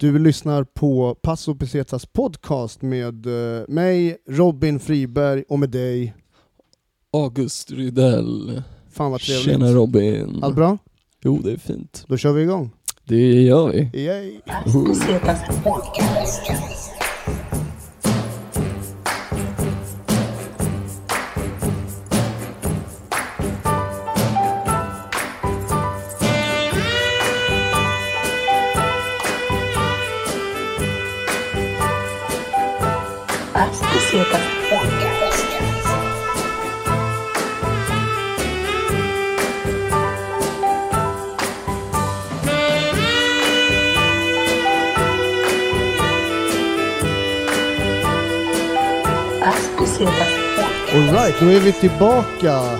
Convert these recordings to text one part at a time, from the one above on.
Du lyssnar på Passo Pesetas podcast med eh, mig, Robin Friberg och med dig. August Rydell. Fan vad trevligt. Tjena Robin. Allt bra? Jo, det är fint. Då kör vi igång. Det gör vi. Yay. Då är vi tillbaka.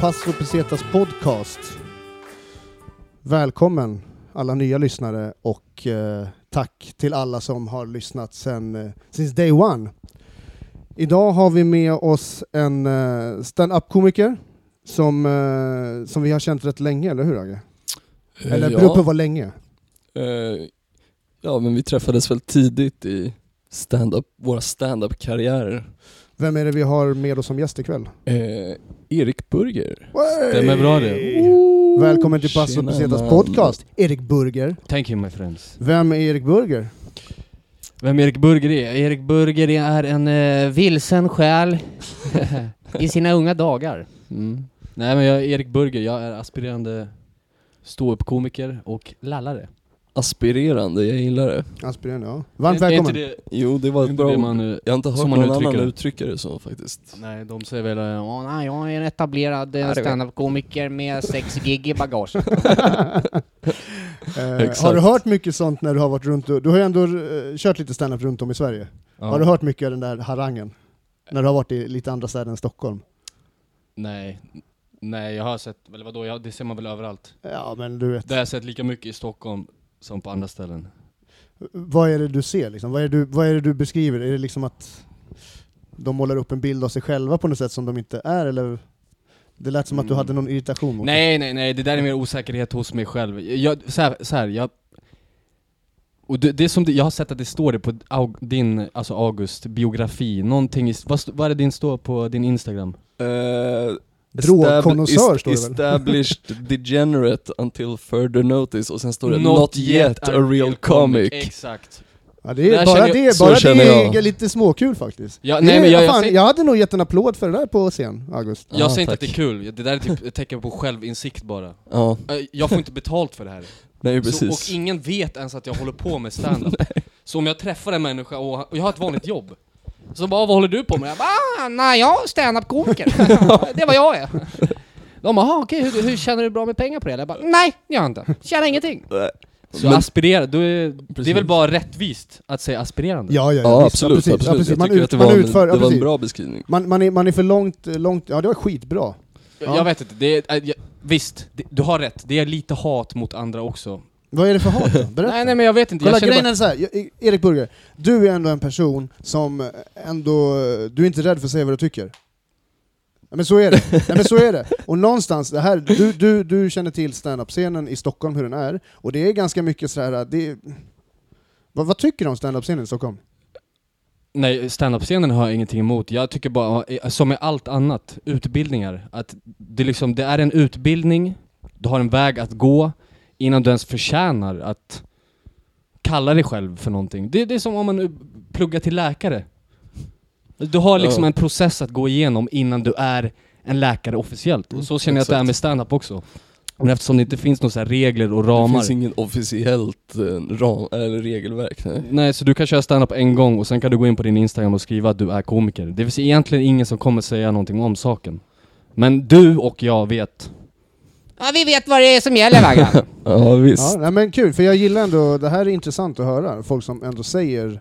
Passo Pesetas podcast. Välkommen alla nya lyssnare och eh, tack till alla som har lyssnat sen eh, since day one. Idag har vi med oss en eh, stand-up-komiker som, eh, som vi har känt rätt länge, eller hur Agge? Eller Eh, beror på vad länge? Eh, ja, men vi träffades väl tidigt i stand-up, våra stand-up-karriärer. Vem är det vi har med oss som gäst ikväll? Eh, Erik Burger. Stämmer bra det. Välkommen till Passo Pesetas podcast, Erik Burger. Thank you my friends. Vem är Erik Burger? Vem Erik Burger är? Erik Burger är en uh, vilsen själ i sina unga dagar. Mm. Nej men jag är Erik Burger, jag är aspirerande ståuppkomiker och lallare. Aspirerande, jag gillar det. Aspirerande, ja. Varmt Är- är välkommen. inte det, Jo, det var är ett inte bra man, eh, Jag har inte hört någon uttrycker annan det. uttrycka det så faktiskt. Nej, de säger väl uh, Åh, nej, jag är en etablerad Ja, uh, vet. standup-komiker med sex gig i bagage. Eh, har du hört mycket sånt när du har varit runt Du har ju ändå eh, kört lite standup runt om i Sverige. Har du hört mycket av den där harangen? När du har varit i lite andra städer än Stockholm? Nej, nej jag har sett, eller vadå, jag, det ser man väl överallt. Ja men du vet, Det har jag sett lika mycket i Stockholm som på andra ställen. vad är det du ser liksom? Vad är det du, vad är det du beskriver? Är det liksom att de målar upp en bild av sig själva på något sätt som de inte är eller? Det lät som att du Mm. hade någon irritation mot Nej, nej, nej, det där är mer osäkerhet hos mig själv. Jag, så här, så här jag... Och det, det som det, jag har sett att det står det på Aug, din, alltså August, biografi, någonting i, vad, vad är det din står på din Instagram? Uh, Drogkonnässör står det väl? Established degenerate until further notice och sen står det Not Not, yet a real comic. Exakt. Ja, det är, Där bara jag- det, så bara det jag. är lite småkul faktiskt. Ja, nej, men jag, jag, fan, säger, jag hade nog gett en applåd för det där på scen, August. jag Ja, säger inte att det är kul, det där är typ ett tecken på självinsikt bara. Ja, Jag får inte betalt för det här. nej Så, precis. och ingen vet ens att jag håller på med stand-up. så om jag träffar en människa och, och jag har ett vanligt jobb, så bara vad håller du på med? Jag bara, ah, nej jag är stand-up-komiker. det är vad jag är. De bara, "Ah, okej hur, hur tjänar du bra med pengar på det? Jag bara, nej det gör jag inte. Tjänar ingenting. Så Men- aspirera, är, det är väl bara rättvist att säga aspirerande? Ja, ja, Ja, visst, absolut, precis, absolut. Ja, precis. Jag Man, ut, det man var, en, utför, ja, det var en bra beskrivning. Man, man, är, man är för långt, långt, ja det var skitbra. Ja. Jag vet inte, det är, äh, jag, visst, det, du har rätt. Det är lite hat mot andra också. Vad är det för hat då? Berätta. Nej nej men jag vet inte, Kolla jag grejen bara, är så här, jag- Erik Burger, du är ändå en person som ändå, du är inte rädd för att säga vad du tycker. Men så är det. Nej, men så är det. Och någonstans, det här, du, du, du känner till standup-scenen i Stockholm, hur den är, och det är ganska mycket så här, det vad, vad tycker du om standup-scenen i Stockholm? Nej, standup-scenen har jag ingenting emot. Jag tycker bara, eh, som med allt annat, utbildningar, att det, liksom, det är en utbildning, du har en väg att gå innan du ens förtjänar att kalla dig själv för någonting. Det, det är som om man pluggar till läkare. Du har liksom Ja. en process att gå igenom innan du är en läkare officiellt. Och så känner jag att det är med standup också. Men eftersom det inte finns några regler och Det ramar. finns ingen officiellt eh, ram, eller regelverk. Nej. Nej, så du kan köra stand-up en gång och sen kan du gå in på din Instagram och skriva att du är komiker. Det finns egentligen ingen som kommer säga någonting om saken. Men du och jag vet. Ja, vi vet vad det är som gäller Vaggan. Ja visst. Ja, nej, men kul, för jag gillar ändå, det här är intressant att höra, folk som ändå säger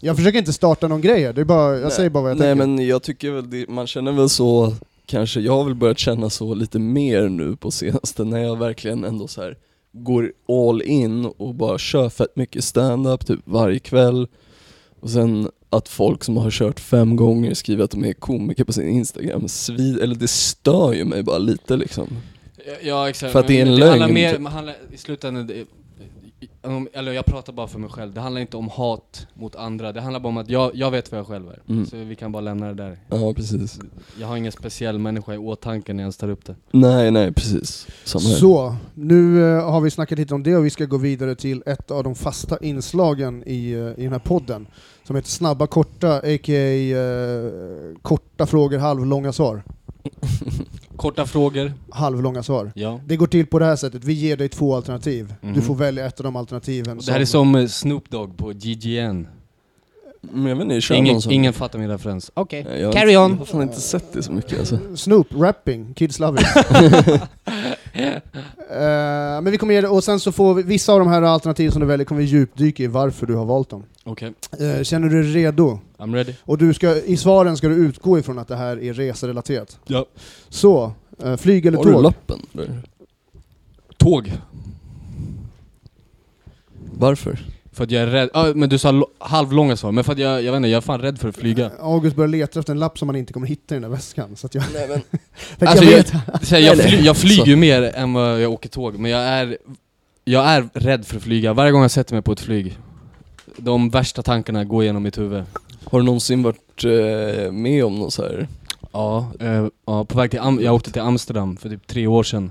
jag försöker inte starta någon grej här, det är bara, jag Nej, säger bara vad jag Nej tänker. men jag tycker väl det, man känner väl så, kanske, jag har väl börjat känna så lite mer nu på senaste när jag verkligen ändå så här går all in och bara kör fett mycket stand-up typ varje kväll. Och sen att folk som har kört fem gånger skriver att de är komiker på sin Instagram, svid, eller det stör ju mig bara lite liksom. Ja exakt. För att det är en lögn, handlar mer, handlar, I slutändan, det, eller jag pratar bara för mig själv, det handlar inte om hat mot andra, det handlar bara om att jag, jag vet vad jag själv är. Mm. Så vi kan bara lämna det där. Ja, precis. Jag har ingen speciell människa i åtanke när jag ens tar upp det. Nej, nej, precis. Så, nu eh, har vi snackat lite om det och vi ska gå vidare till ett av de fasta inslagen i, eh, i den här podden. Som heter Snabba korta, a.k.a. Eh, korta frågor, halvlånga svar. Korta frågor, Halvlånga svar. ja. Det går till på det här sättet, vi ger dig två alternativ. Du Mhm. får välja ett av de alternativen. Det här är som Snoop Dogg på GGN. Men jag vet inte, kör Ingen, någon sån. ingen fattar min referens. Okej, jag carry on. Jag har fan inte sett det så mycket alltså. Snoop, rapping, kids love it. Eh, men vi kommer ge det, och sen så får vi, vissa av de här alternativen som du väljer kommer vi djupdyka i varför du har valt dem. Okej, Eh, känner du dig redo? I'm ready. Och du ska, i svaren ska du utgå ifrån att det här är reserelaterat. Ja. Så, eh, flyg eller Har du tåg? lappen? Tåg. Varför? För att jag är rädd, ah, men du sa halvlånga svar, men för att jag, jag vet inte, jag är fan rädd för att flyga. August börjar leta efter en lapp som man inte kommer hitta i den där väskan. Så att jag, Nej men... att Alltså, jag jag- här, jag, fly, jag flyger ju mer än vad jag åker tåg, men jag är, jag är rädd för att flyga. Varje gång jag sätter mig på ett flyg, de värsta tankarna går igenom mitt huvud. Har du någonsin varit eh, med om något så här? Ja, eh, ja på väg till Am- jag åkte till Amsterdam för typ tre år sedan.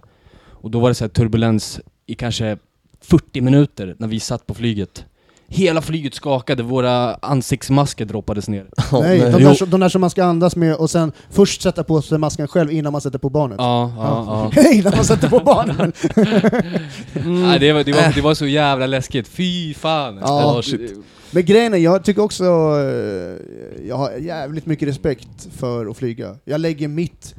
Och då var det så här turbulens i kanske 40 minuter när vi satt på flyget. Hela flyget skakade, våra ansiktsmasker droppades ner. Ja, nej, de, där, som- de där som man ska andas med och sen först sätta på sig masken själv innan man sätter på barnet. Ja, ja, ja. När man sätter på barnet! Nej, det, var, det, var, det var så jävla läskigt, fy fan! Ja, Det- shit. Men grejen är, jag tycker också, eh, jag har jävligt mycket respekt för att flyga. Jag lägger mitt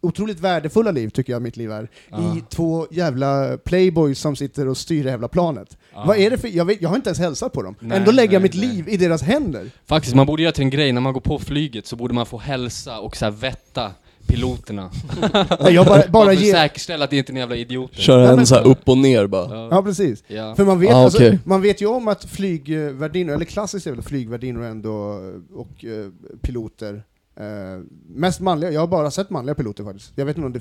otroligt värdefulla liv, tycker jag mitt liv är, Ja. i två jävla playboys som sitter och styr det jävla planet. Ja. Vad är det för, jag, vet, jag har inte ens hälsat på dem. Nej, Ändå lägger jag nej, mitt nej. liv i deras händer. Faktiskt, man borde göra till en grej, när man går på flyget så borde man få hälsa och så här vetta piloterna. Nej, jag bara, bara ger... säkerställa att det inte är en jävla idioter. Kör Nej, en så här upp och ner bara. Ja. Ja, precis. Ja. För man vet, Ah, alltså, okej. man vet ju om att flygvärdinnor, eller klassiskt är väl flygvärdinnor ändå, och eh, piloter, eh, mest manliga, jag har bara sett manliga piloter faktiskt. Jag vet inte om det,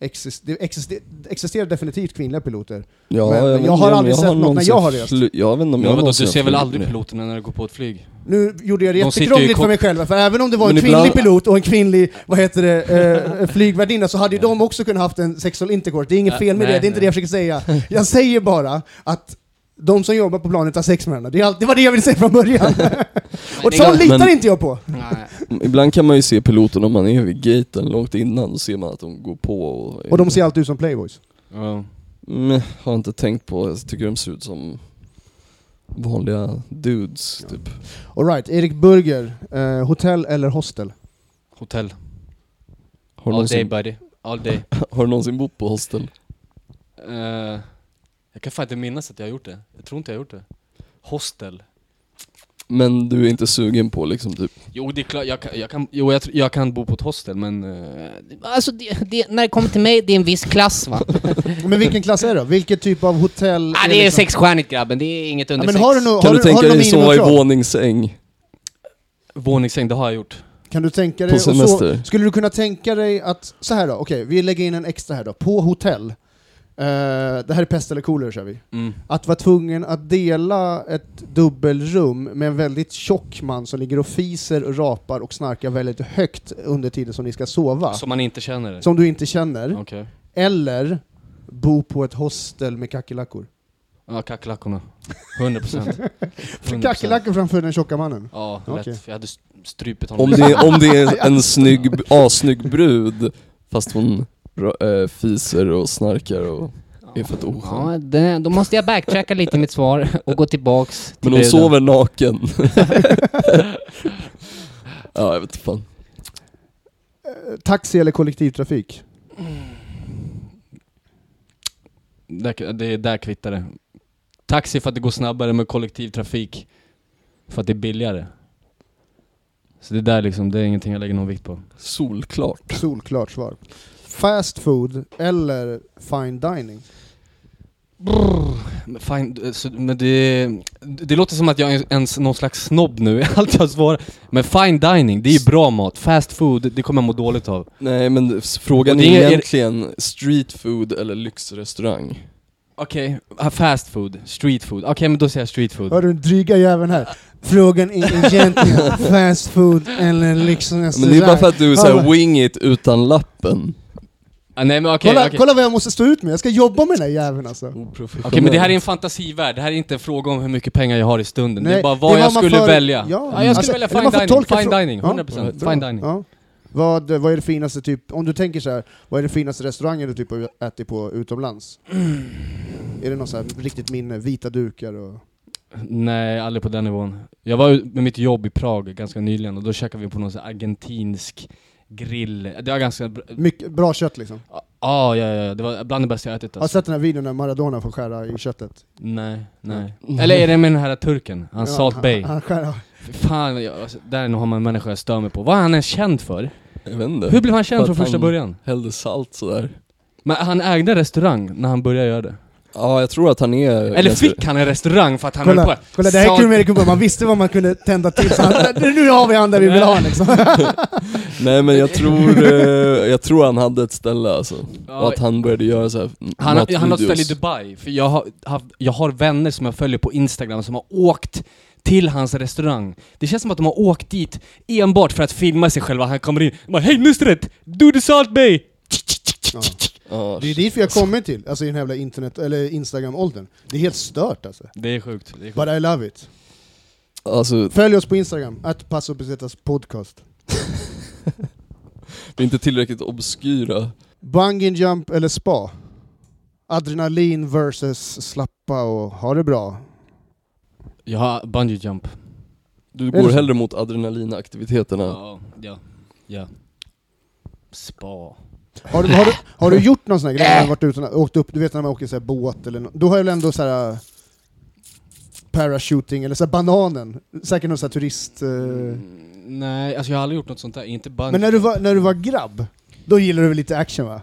exist, det existerar, existerar definitivt kvinnliga piloter. Ja, Men jag inte har aldrig sett något när jag har rest. Jag vet inte om Men jag vadå, någonsin du ser har väl aldrig piloterna när du går på ett flyg? Nu gjorde jag det jättekrångligt för mig själv, för även om det var en Men kvinnlig ibland- pilot och en kvinnlig, vad heter det, eh, flygvärdinna så hade ju de också kunnat haft en sexual intercourse. Det är inget fel med nej, det, det är inte nej. det jag försöker säga. Jag säger bara att de som jobbar på planet har sex med varandra. Det, är allt, det var det jag ville säga från början. och sånt går- litar men- inte jag på. Nej. Ibland kan man ju se piloten om man är vid gaten långt innan, då ser man att de går på och... Och de ser alltid ut som playboys. Ja. Mm, har inte tänkt på, jag tycker de ser ut som vanliga dudes typ. Alright, Erik Burger, eh, hotell eller hostel? Hotell. Har du, All day någonsin, buddy. All day. har du någonsin bott på hostel? Eh, jag kan fan inte minnas att jag har gjort det. Jag tror inte jag har gjort det. Hostel. Men du är inte sugen på liksom typ, Jo det är klart, jag kan, jag kan, jo, jag, tr- jag kan bo på ett hostel men... eh, Alltså det, det, när det kommer till mig, det är en viss klass va? Men vilken klass är det då? Vilket typ av hotell? ah, det är liksom- sexstjärnigt grabben, det är inget Ja, under men sex. har du, no, kan har du du, har tänka du dig någon sova i minimikrav? våningssäng? Våningssäng, det har jag gjort. Kan du tänka På dig, och så, semester? skulle du kunna tänka dig att, så här då, okej, vi lägger in en extra här då, på hotell, Eh, det här är pest eller kolera kör vi. Mm. Att vara tvungen att dela ett dubbelrum med en väldigt tjock man som ligger och fiser och rapar och snarkar väldigt högt under tiden som ni ska sova, Som man inte känner? som du inte känner, Okej. eller bo på ett hostel med kackerlackor. Ja, kackerlackorna. 100%. 100%. Kackerlackor framför den tjocka mannen. Ja, lätt. För jag hade st- strypit honom. Om det, om det är en snygg, assnygg brud, fast hon äh, fiser och snarkar och är fett oskön. Ja, det, då måste jag backtracka lite i mitt svar och gå tillbaks till Men hon bruden. sover naken. ja, jag vet inte fan. Eh, Taxi eller kollektivtrafik? Där, det är där kvittar det. Taxi för att det går snabbare med kollektivtrafik för att det är billigare. Så det där liksom, det är ingenting jag lägger någon vikt på. Solklart. Solklart svar. Fast food eller fine dining? Men, fine, så, men det, det låter som att jag är en, någon slags snobb nu i allt jag svarar. Men fine dining, det är ju bra mat. Fast food, det kommer jag må dåligt av. Nej men frågan är är- egentligen street food eller lyxrestaurang. Okej, ah, fast food, street food. Okej men då säger jag street food. Hör du den dryga jäveln här? Frågan är egentligen fast food eller liksom en Men det är bara för att du är men- wing it utan lappen. Ah, nej men okej, kolla, okej. kolla vad jag måste stå ut med, jag ska jobba med den här jäveln alltså. Okej men det här är en fantasivärld, det här är inte en fråga om hur mycket pengar jag har i stunden. det är Nej, bara vad var jag man skulle för- välja. ja, Ja, jag skulle alltså, välja fine dining, fine dining, Ja, 100% bra. fine dining. Ja. Vad, vad är det finaste, typ, om du tänker så här, vad är det finaste restaurangen du typ har ätit på utomlands? Är det något så här riktigt minne, vita dukar och... Nej, aldrig på den nivån. Jag var med mitt jobb i Prag ganska nyligen och då käkade vi på någon här argentinsk grill. Det var ganska bra. Mycket, bra kött liksom. Ja, ja, ja, det var bland det bästa jag ätit Har du alltså. sett den här videon när Maradona får skära i köttet? Nej, nej. Eller är det med den här turken? Han Ja, Salt Bay. Han, han skär, Fan, jag, alltså, där har man en människa jag stör mig på. Vad är han ens känd för? Jag vet inte. Hur blev han känd För från första början? Hällde salt sådär. Men han ägde restaurang när han började göra det. Ja, jag tror att han är... Eller ganska- fick han en restaurang för att han höll kolla, på? kolla, det här är kul med Erik man visste vad man kunde tända till, så han, nu har vi han där vi vill ha liksom. Nej men jag tror, eh, jag tror han hade ett ställe alltså. Ja, och att han började göra så här Han, har- han har ett ställe i. Dubai, för jag har, haft, jag har vänner som jag följer på Instagram som har åkt till hans restaurang. Det känns som att de har åkt dit enbart för att filma sig själva. Han kommer in och bara Hej Nusret! Do the Salt Bay! Ja. Ja, Det är dit vi har kommit till, alltså i den här jävla internet, eller Instagram-åldern. Det är helt stört alltså. Det är sjukt. Det är sjukt. But I love it. Alltså, Följ oss på Instagram, att Passo Pesetas podcast. vi är inte tillräckligt obskyra. Bungee jump eller spa? Adrenalin versus slappa och ha det bra. Jag har bungee jump. Du går hellre mot adrenalinaktiviteterna. Ja, ja, ja. Spa. Har du, har du, har du gjort någon sån här grej när du varit ute och åkt upp, du vet när man åker så här båt eller nå- Då har jag väl ändå så här äh, parachuting eller så här bananen, säkert någon sån här turist... eh, nej, alltså jag har aldrig gjort något sånt där. Inte bungee. Men när du, var, när du var grabb, då gillade du väl lite action va?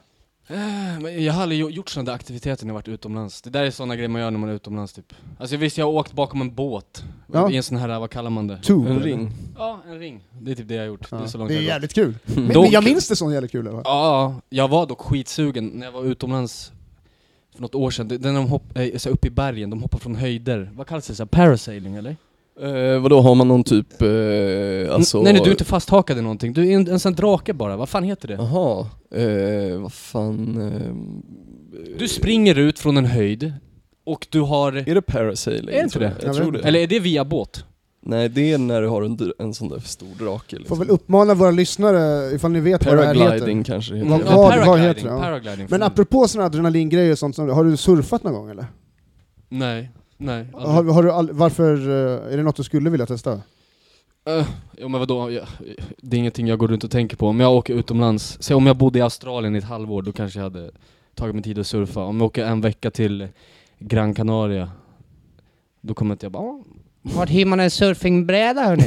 Eh, jag har aldrig gjo- gjort sådana där aktiviteter när jag varit utomlands. Det där är sådana grejer man gör när man är utomlands typ. Alltså visst, jag har åkt bakom en båt. Ja. I en sån här, vad kallar man det? Tube, En ring. Ja, en ring. Det är typ det jag har gjort. Det är så Ja. långt Det är jag har gått. jävligt kul. Men, Dock- men jag minns det som jävligt kul. Va? Ja, jag var dock skitsugen när jag var utomlands för något år sedan. Det- Den de hopp, eh, uppe i bergen, de hoppar från höjder. Vad kallas det? Så här, parasailing eller? Eh, vadå, har man någon typ, eh, alltså... Nej nej, du är inte fasthakad i någonting. Du är en, en sån drake bara. Vad fan heter det? Jaha, eh, vad fan... Eh, Du springer ut från en höjd och du har... Är det parasailing? Är det inte tror jag? det? Jag tror det. Eller är det via båt? Nej, det är när du har en, dr- en sån där stor drake liksom. Får väl uppmana våra lyssnare, ifall ni vet vad det här heter. Paragliding kanske det heter. Vad- Ja, vad- vad paragliding, heter det? Ja. paragliding. Men apropå såna adrenalingrejer och sånt, som- har du surfat någon gång eller? Nej, nej. Har, har du all, varför, eh, är det något du skulle vilja testa? Uh, jo men vadå, jag, det är ingenting jag går runt och tänker på. Om jag åker utomlands, säg om jag bodde i Australien i ett halvår, då kanske jag hade tagit mig tid att surfa. Om jag åker en vecka till Gran Canaria, då kommer inte jag bara. Vart hyr man en surfingbräda hörni?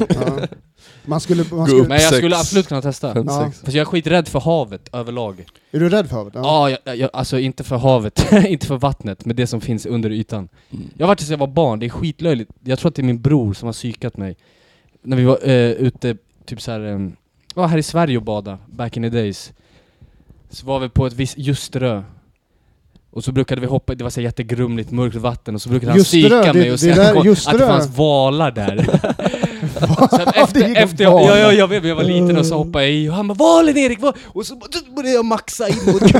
Ja. Man skulle, man skulle. Men jag skulle absolut kunna testa. Fem, Ja. Fast jag är skiträdd för havet överlag. är du rädd för havet? Ja, jag, jag, alltså inte för havet, inte för vattnet, men det som finns under ytan. Mm. Jag har varit tills jag var barn, det är skitlöjligt. Jag tror att det är min bror som har psykat mig. När vi var eh, ute, typ såhär, um, ja här i Sverige och bada, back in the days. Så var vi på ett visst Ljusterö. Och så brukade vi hoppa, det var så jättegrumligt mörkt vatten och så brukade han psyka det- mig och det säga att det fanns valar där. så att Det efter, efter jag, ja, ja, jag vet, jag var liten och så hoppade jag i och han bara 'Valen Erik!' Val! Och så började jag maxa in mot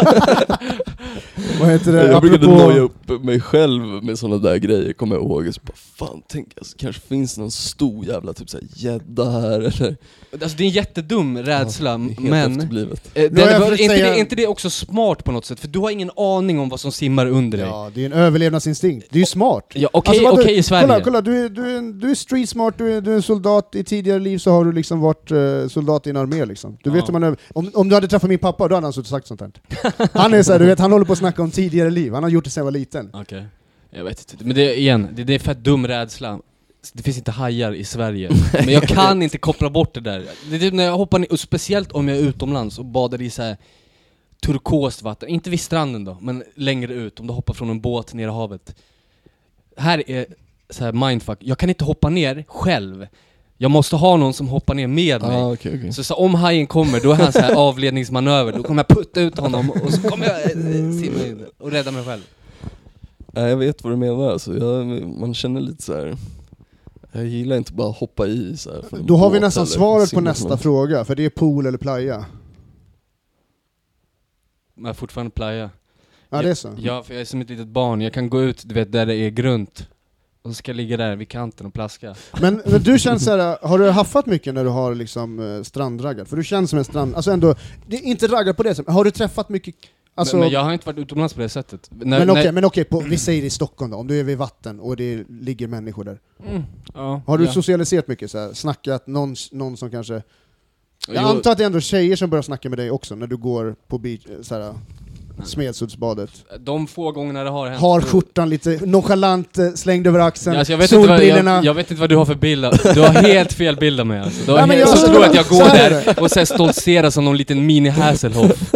Vad heter det? Jag brukade Apropå- noja upp mig själv med såna där grejer, kommer jag ihåg. Så bara, fan, tänk, alltså, kanske finns någon stor jävla typ såhär gädda här eller... Alltså det är en jättedum rädsla, Helt men... efterblivet. Eh, var, försökt inte, säga- det, inte det också smart på något sätt? För du har ingen aning om vad som simmar under dig. Ja, det är en överlevnadsinstinkt. Det är ju smart. Ja, okej, Alltså, vad okej du- i Sverige. Kolla, kolla du, är, du, är du är street smart, du är, du är en soldat, i tidigare liv så har du liksom varit eh, soldat i en armé liksom. Du Ja. vet hur man över, om, om du hade träffat min pappa, då hade han suttit sagt sånt här. Han är så här, du vet, han håller på att snacka om tidigare liv, han har gjort det sedan jag var liten. Okej. Jag vet inte. Men det, igen, det, det är fett dum rädsla. Det finns inte hajar i Sverige. Men jag kan inte koppla bort det där. Det är typ när jag hoppar ner, och speciellt om jag är utomlands och badar i så här turkost vatten. Inte vid stranden då, men längre ut. Om du hoppar från en båt ner i havet. Här är så här mindfuck. Jag kan inte hoppa ner själv. Jag måste ha någon som hoppar ner med mig. Ah, okej, okej. Så, så om hajen kommer, då är han så här avledningsmanöver, då kommer jag putta ut honom och så kommer jag eh, simma in och rädda mig själv. Nej, jag vet vad du menar alltså. jag, man känner lite så här. Jag gillar inte bara hoppa i så här, Då har vi nästan svaret på nästa fråga, för det är pool eller playa. Men fortfarande playa. Ja det är så? Ja, för jag är som ett litet barn. Jag kan gå ut, du vet, där det är grunt. Och så ska jag ligga där vid kanten och plaska. Men, men du känns såhär, har du haffat mycket när du har liksom eh, strandraggat? För du känns som en strand... Alltså ändå, det är inte raggat på det sättet, har du träffat mycket... Alltså, men, men jag har inte varit utomlands på det sättet. När, men okej, när- men okej, på, vi säger i Stockholm då, om du är vid vatten och det ligger människor där. Mm, ja, Har du ja. socialiserat mycket? Så här, snackat, någon, någon som kanske... Jag Jo, antar att det är ändå tjejer som börjar snacka med dig också, när du går på beach, eh, så här, Smedsuddsbadet. De få gångerna det har hänt. Har skjortan lite nonchalant eh, slängd över axeln, alltså jag, vet inte vad, solbrillorna... jag, jag vet inte vad du har för bild Du har helt fel bild av mig alltså. Du har helt, jag- så tror att jag går där och så stoltserar som någon liten mini Hasselhoff.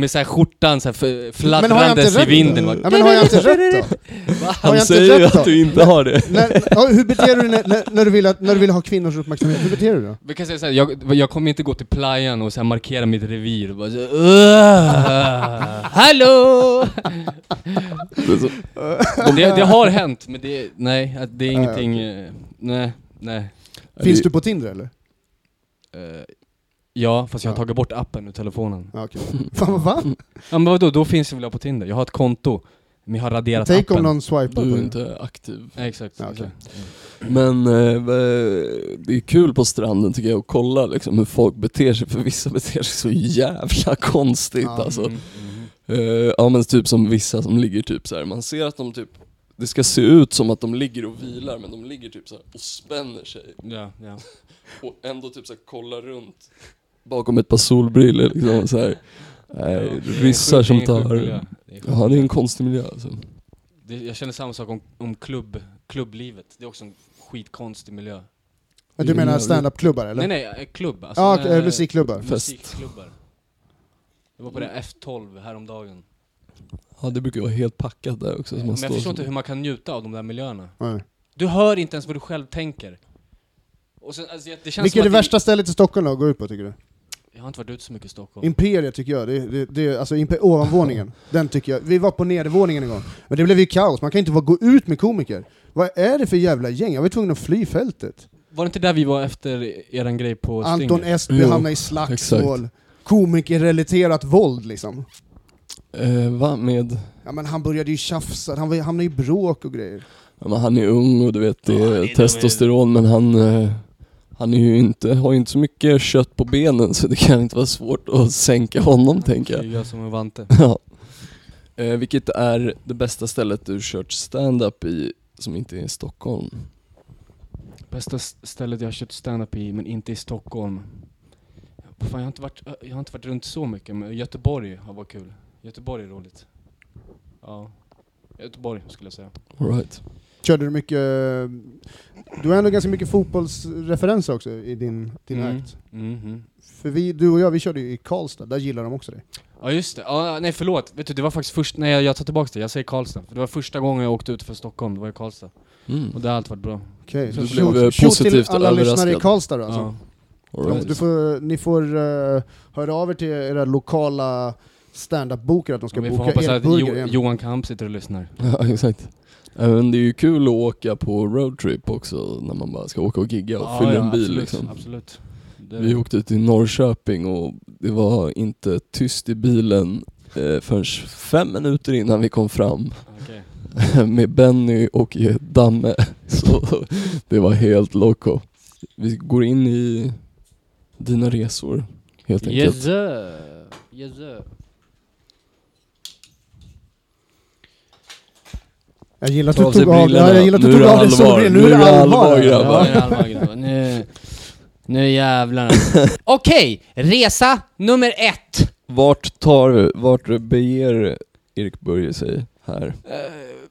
Med så här skjortan så här f- Men har jag inte fladdrandes i vinden. Ja, men har jag inte rätt då? Han jag säger ju att du inte har det. när, ja, hur beter du dig när, när, när, du vill att, när du vill ha kvinnors uppmärksamhet? Hur beter du dig då? Kan säga här, jag, jag kommer inte gå till playan och så här markera mitt revir och bara så, "Ugh, Hallå! Det det, har hänt, men det, nej, det är ingenting, eh, nej, nej. Finns du på Tinder eller? Ja, fast jag har Ja. tagit bort appen ur telefonen. Ja, okej. Fan vad va? Ja men vadå, då finns jag väl jag på Tinder? Jag har ett konto, men jag har raderat Tänk appen. om någon swipar Du på är dig. inte aktiv. Ja, exakt. Ja, okej. Men eh, det är kul på stranden tycker jag att kolla liksom, hur folk beter sig, för vissa beter sig så jävla konstigt Ja. alltså. Mm, mm. Eh, ja men typ som vissa som ligger typ så här. man ser att de typ, det ska se ut som att de ligger och vilar men de ligger typ så här och spänner sig Ja, ja. och ändå typ så här kollar runt bakom ett par solbrillor liksom så här. Nej, Ja, det ryssar som det tar... Det är Ja det är en konstig miljö alltså. Det, jag känner samma sak om, om klubb, klubblivet. Det är också en skitkonstig miljö. Men Du menar stand-up-klubbar eller? Nej nej, eh, klubb. Alltså, Ja, eh, eh, musikklubbar. Fest. Musikklubbar. Jag var på det F12 häromdagen. Ja det brukar vara helt packat där också. så Men man jag står förstår så- inte hur man kan njuta av de där miljöerna. Nej. Du hör inte ens vad du själv tänker. Och sen, alltså, det känns Vilket som är det att värsta stället i Stockholm då, att gå ut på tycker du? Jag har inte varit ute så mycket i Stockholm. Imperiet tycker jag, det, det, det, alltså imper- ovanvåningen, den tycker jag. Vi var på nedervåningen en gång, men det blev ju kaos, man kan inte bara gå ut med komiker. Vad är det för jävla gäng? Jag var tvungen att fly fältet. Var det inte där vi var efter eran grej på Anton Stinger? Esby hamnade i slagsmål, komikerrelaterat våld liksom. Eh, va? Med... Ja men han började ju tjafsa, han var- hamnade i bråk och grejer. Ja, men han är ung och du vet det Ja, är är- testosteron men han, eh, han är ju inte, har ju inte så mycket kött på benen så det kan inte vara svårt att sänka honom tänker jag. Jag som en vante. Ja. Eh, vilket är det bästa stället du kört stand-up i som inte är i Stockholm? Bästa stället jag har kört stand-up i, men inte i Stockholm. Fan, jag, har inte varit, jag har inte varit runt så mycket, men Göteborg har varit kul. Göteborg är roligt. Ja. Göteborg skulle jag säga. All right. Körde du mycket... Du har ändå ganska mycket fotbollsreferenser också i din, din Mm. akt. Mhm. För vi, du och jag, vi körde ju i Karlstad, där gillar de också dig. Ja just det, ja, nej förlåt. Vet du, det var faktiskt först, nej jag, tar tillbaka det, jag säger Karlstad. För det var första gången jag åkte ut för Stockholm, det var i Karlstad. Mm. Och det har alltid varit bra. Okej, Så så blev, eh, tjo- tjo till positivt alla lyssnare i. Karlstad då alltså. Ja. Right. du får, ni får uh, höra av er till era lokala stand-up-bokare att de ska Och vi får boka hoppas er att burger jo, igen. Johan Kamp sitter och lyssnar. Ja exakt. Ja, det är ju kul att åka på roadtrip också när man bara ska åka och gigga och fylla en bil absolut, liksom. Absolut. Det, Vi åkte till Norrköping och det var inte tyst i bilen eh, förrän fem minuter innan vi kom fram Okej. med Benny och Damme. Så det var helt loco. Vi går in i dina resor helt enkelt. Yes sir. Yes sir. Jag gillar att du tog av, ja, jag gillar att du Nu är tog av dig allvar. solbrillorna, nu är det allvar! grabbar. Ja, nu är det allvar, grabbar. Nu, nu jävlar. Okej, resa nummer ett. Vart tar du, vart beger Erik Börje sig här?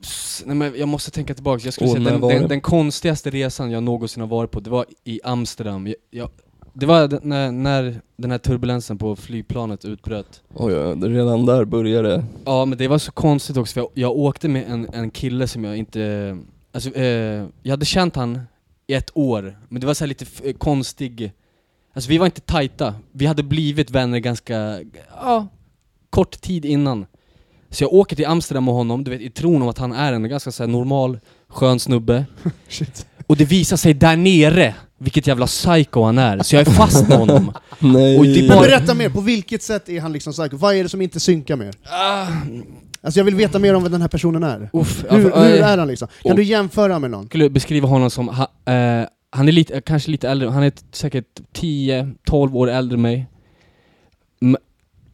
Pss, nej men jag måste tänka tillbaka. Jag skulle Och säga den, den, den konstigaste resan jag någonsin har varit på, det var i Amsterdam. Jag, jag, det var när, när den här turbulensen på flygplanet utbröt. Oj, ja, det redan där började Ja men det var så konstigt också för jag, jag åkte med en, en kille som jag inte... Alltså, eh, jag hade känt han i ett år, men det var så här lite eh, konstig... Alltså vi var inte tajta, vi hade blivit vänner ganska, ja, kort tid innan. Så jag åker till Amsterdam med honom, du vet i tron om att han är en ganska så normal, skön snubbe. Shit. Och det visar sig där nere vilket jävla psycho han är, så jag är fast med honom. Nej. Och det Men bara- berätta mer, på vilket sätt är han liksom psycho? Vad är det som inte synkar mer? Ah, Alltså jag vill veta mer om vad den här personen är. uff, Hur, jag, hur jag, är han liksom? Kan du jämföra med någon? skulle beskriva honom som, ha, eh, han är lite, kanske lite äldre, han är säkert 10-12 år äldre än mig. M-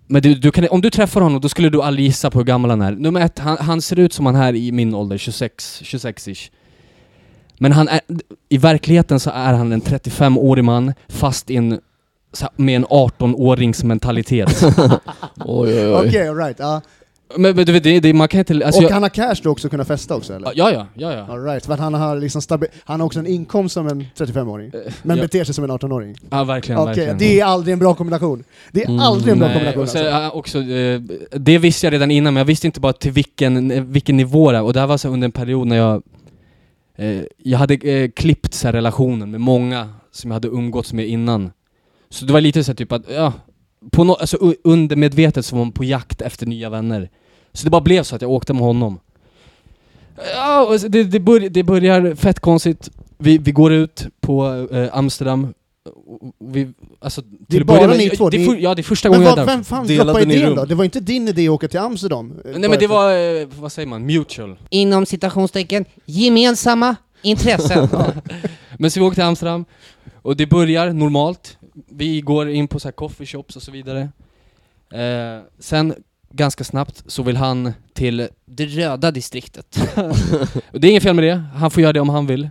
Men du, du kan, om du träffar honom, då skulle du aldrig gissa på hur gammal han är. Nummer ett, han, han ser ut som han är i min ålder, 26, 26-ish. Men han är, i verkligheten så är han en 35-årig man, fast i en, med en 18-årings mentalitet. Oj oj oj. Okej, alright. Ja. men, men du vet, det, det, man kan inte... Alltså, och jag, han har cash då också kunna festa också eller? ja, ja, ja, ja. All right, för han har, liksom stabi- han har också en inkomst som en 35-åring, men ja. beter sig som en 18-åring. Ja, verkligen, Okej, verkligen. det är aldrig en bra kombination. Det är Mm, aldrig en bra Nej, kombination och så, alltså. också, eh, det visste jag redan innan, men jag visste inte bara till vilken, eh, vilken nivå det är. Och det här var så under en period när jag eh, Jag hade eh, klippt så här, relationen med många som jag hade umgåtts med innan. Så det var lite så här, typ att, ja, på no, alltså, undermedvetet så var man på jakt efter nya vänner. Så det bara blev så att jag åkte med honom. Ja, det, det, bör, det börjar fett konstigt. Vi, vi går ut på eh, Amsterdam. Vi, alltså, till att bara med- ni två, Det är, ni- ja, det är första Men gången jag är vad, där. vem fan Delade droppade ni idén rum? då? Det var inte din idé att åka till Amsterdam? Nej men det var, eh, vad säger man, mutual. Inom citationstecken, gemensamma intressen. Men så vi åkte till Amsterdam, och det börjar normalt. Vi går in på så här coffee shops och så vidare. Eh, sen, ganska snabbt, så vill han till Det röda distriktet. Det är inget fel med det, han får göra det om han vill.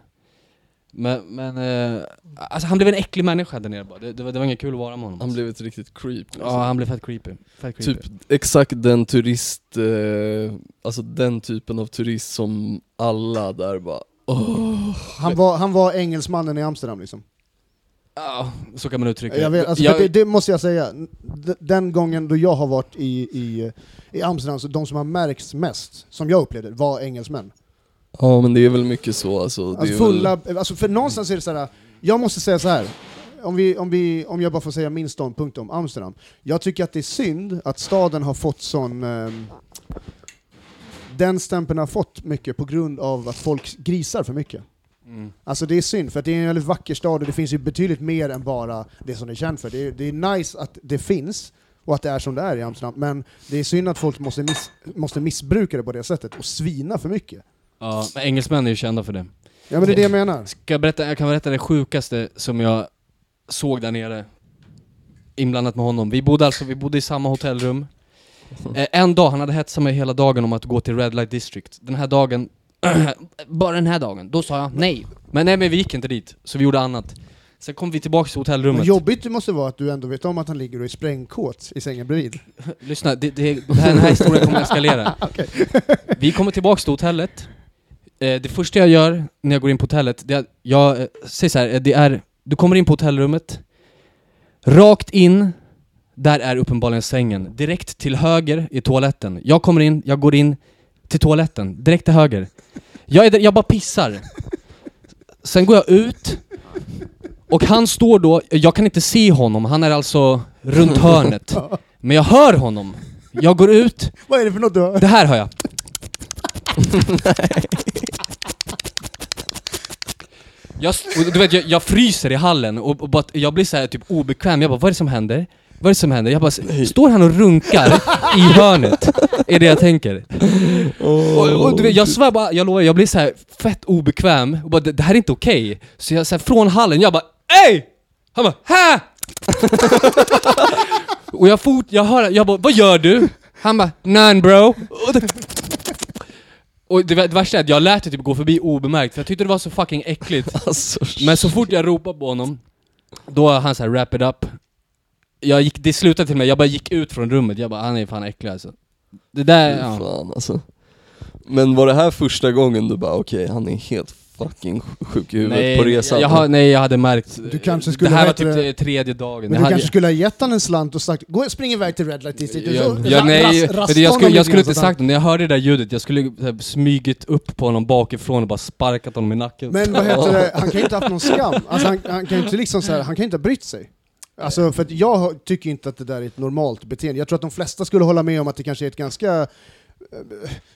Men, men eh, alltså han blev en äcklig människa där nere bara. Det, det, var, det var inget kul att vara med honom. Han blev ett riktigt creep. liksom. Ja, han blev fett creepy. Fett creepy. Typ exakt den turist, eh, alltså den typen av turist som alla där bara åh. Han var, han var engelsmannen i Amsterdam liksom. Ja, så kan man uttrycka Jag vet, alltså, Jag- för det, det måste jag säga, D- den gången då jag har varit i, i, i Amsterdam, så de som har märkts mest, som jag upplevde, var engelsmän. Ja men det är väl mycket så alltså. Det Alltså är fulla, väl, alltså för någonstans är det så här. jag måste säga så här. Om, vi, om, vi, om jag bara får säga min ståndpunkt om Amsterdam. Jag tycker att det är synd att staden har fått sån... ehm, den stämpeln har fått mycket på grund av att folk grisar för mycket. Mm. Alltså det är synd, för att det är en väldigt vacker stad och det finns ju betydligt mer än bara det som det är känt för. Det är, det är nice att det finns, och att det är som det är i Amsterdam, men det är synd att folk måste, miss, måste missbruka det på det sättet och svina för mycket. Ja, men engelsmän är ju kända för det. Ja men det är det jag menar. Ska jag, berätta, jag kan berätta det sjukaste som jag såg där nere. Inblandat med honom. Vi bodde alltså, vi bodde i samma hotellrum. Eh, en dag, han hade hetsat mig hela dagen om att gå till Red Light District. Den här dagen, Bara den här dagen. Då sa jag nej. men nej men vi gick inte dit, så vi gjorde annat. Sen kom vi tillbaks till Men hotellrummet. jobbigt det måste vara att du ändå vet om att han ligger och är sprängkåt i sängen bredvid. Lyssna, det, det, det här, den här historien kommer att eskalera. Vi kommer tillbaks till hotellet. Eh, det första jag gör när jag går in på hotellet, det är att jag eh, säger så här, eh, det är, du kommer in på hotellrummet, rakt in, där är uppenbarligen sängen. Direkt till höger i toaletten. Jag kommer in, jag går in till toaletten, direkt till höger. Jag, är där, jag bara pissar. Sen går jag ut, och han står då, jag kan inte se honom, han är alltså runt hörnet. Men jag hör honom. Jag går ut, Vad är det för något du hör? det här hör jag. Jag, och du vet, jag, jag fryser i hallen och, och bara, jag blir så här typ obekväm, jag bara vad är det som händer? Vad är det som händer? Jag bara, står han och runkar i hörnet? Är det jag tänker. Och, och du vet, jag svär bara, jag lovar, jag blir så här fett obekväm och bara det, det här är inte okej. Så jag så här, från hallen, jag bara EJ! Han bara HÄ? och jag fort, jag hör, jag bara vad gör du? Han bara none bro. Och det, det, värsta är att jag lät det typ gå förbi obemärkt för jag tyckte det var så fucking äckligt. alltså, Men så fort jag ropade på honom, då har han såhär wrap it up. Jag gick, det slutade till mig, jag bara gick ut från rummet, jag bara han är fan äcklig alltså. Det där, ja. fan alltså. Men var det här första gången du bara okej, han är helt fucking sjuk i huvudet på resan? Jag, har, nej jag hade märkt. Du kanske skulle det här var typ det- tredje dagen. Men jag du hade, kanske skulle ha gett han en slant och sagt gå, spring iväg till Red Light District. Ja, ja, nej, ras- för rasta det, jag honom skulle, jag skulle inte sagt det, när jag hörde det där ljudet, jag skulle här, smugit upp på honom bakifrån och bara sparkat honom i nacken. Men vad heter det, han kan ju inte ha haft någon skam. Alltså han, han kan ju inte liksom så här, han kan ju inte ha brytt sig. Alltså för att jag tycker inte att det där är ett normalt beteende. Jag tror att de flesta skulle hålla med om att det kanske är ett ganska